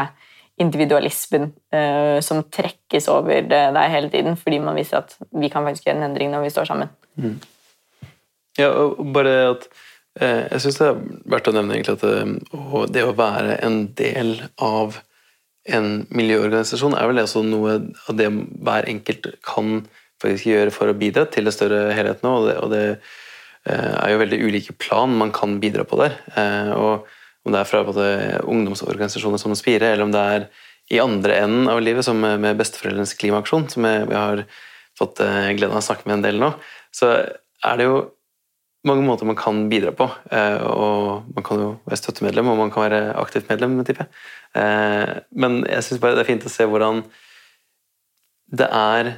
individualismen uh, som trekkes over deg hele tiden, fordi man viser at vi kan faktisk gjøre en endring når vi står sammen. Mm. Ja, og bare at uh, Jeg syns det er verdt å nevne egentlig at uh, det å være en del av en miljøorganisasjon er vel også noe av det hver enkelt kan faktisk gjøre for å bidra til det større helheten. Og det, og det Eh, er jo veldig ulike plan man kan bidra på der. Eh, og Om det er fra både ungdomsorganisasjoner som Spire, eller om det er i andre enden av livet, som med Besteforeldrenes klimaaksjon, som vi har fått eh, gleden av å snakke med en del nå, så er det jo mange måter man kan bidra på. Og man kan jo være støttemedlem, og man kan være aktivt medlem, tipper jeg. Men jeg syns bare det er fint å se hvordan det er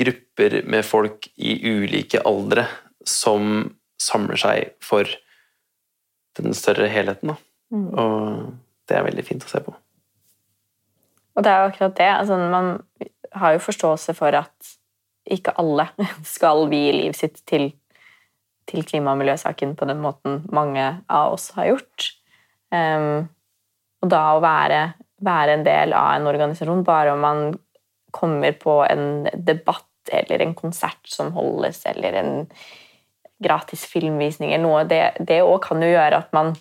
grupper med folk i ulike aldre som samler seg for den større helheten. Mm. Og det er veldig fint å se på. Og det er jo akkurat det. Altså, man har jo forståelse for at ikke alle skal vie livet sitt til, til klima- og miljøsaken på den måten mange av oss har gjort. Um, og da å være, være, en del av en organisasjon bare om man kommer på en debatt eller en konsert som holdes, eller en gratis filmvisning eller noe, det òg kan jo gjøre at man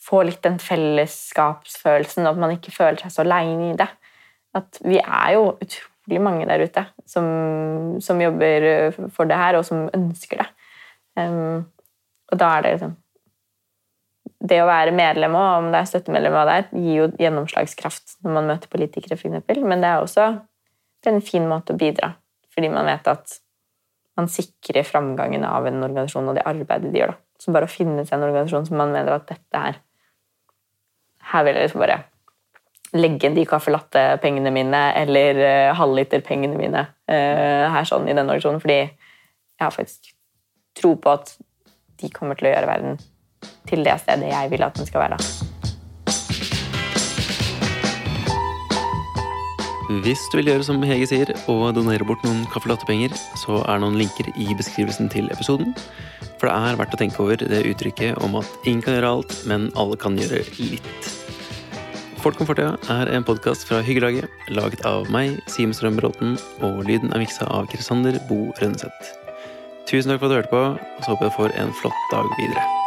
får litt den fellesskapsfølelsen, og at man ikke føler seg så aleine i det. At vi er jo utrolig mange der ute som, som jobber for det her, og som ønsker det. Um, og da er det liksom Det å være medlem og om det er støttemedlem av det, gir jo gjennomslagskraft når man møter politikere, f.eks., men det er også det er en fin måte å bidra fordi man vet at man sikrer framgangen av en organisasjon og det arbeidet de gjør. da. Så bare å finne seg en organisasjon som man mener at dette er Her vil jeg liksom bare legge inn de caffè latte-pengene mine eller uh, halvliter-pengene mine uh, her sånn i denne organisasjonen, fordi jeg har faktisk tro på at de kommer til å gjøre verden til det stedet jeg vil at den skal være. Hvis du vil gjøre som Hege sier, og donere bort noen kaffelattepenger, så er noen linker i beskrivelsen til episoden. For det er verdt å tenke over det uttrykket om at ingen kan gjøre alt, men alle kan gjøre litt. Folk om fortida er en podkast fra Hyggelaget, laget av meg, Simen Strøm Bråten, og lyden er miksa av Krisander Bo Rønneseth. Tusen takk for at du hørte på, og så håper jeg du får en flott dag videre.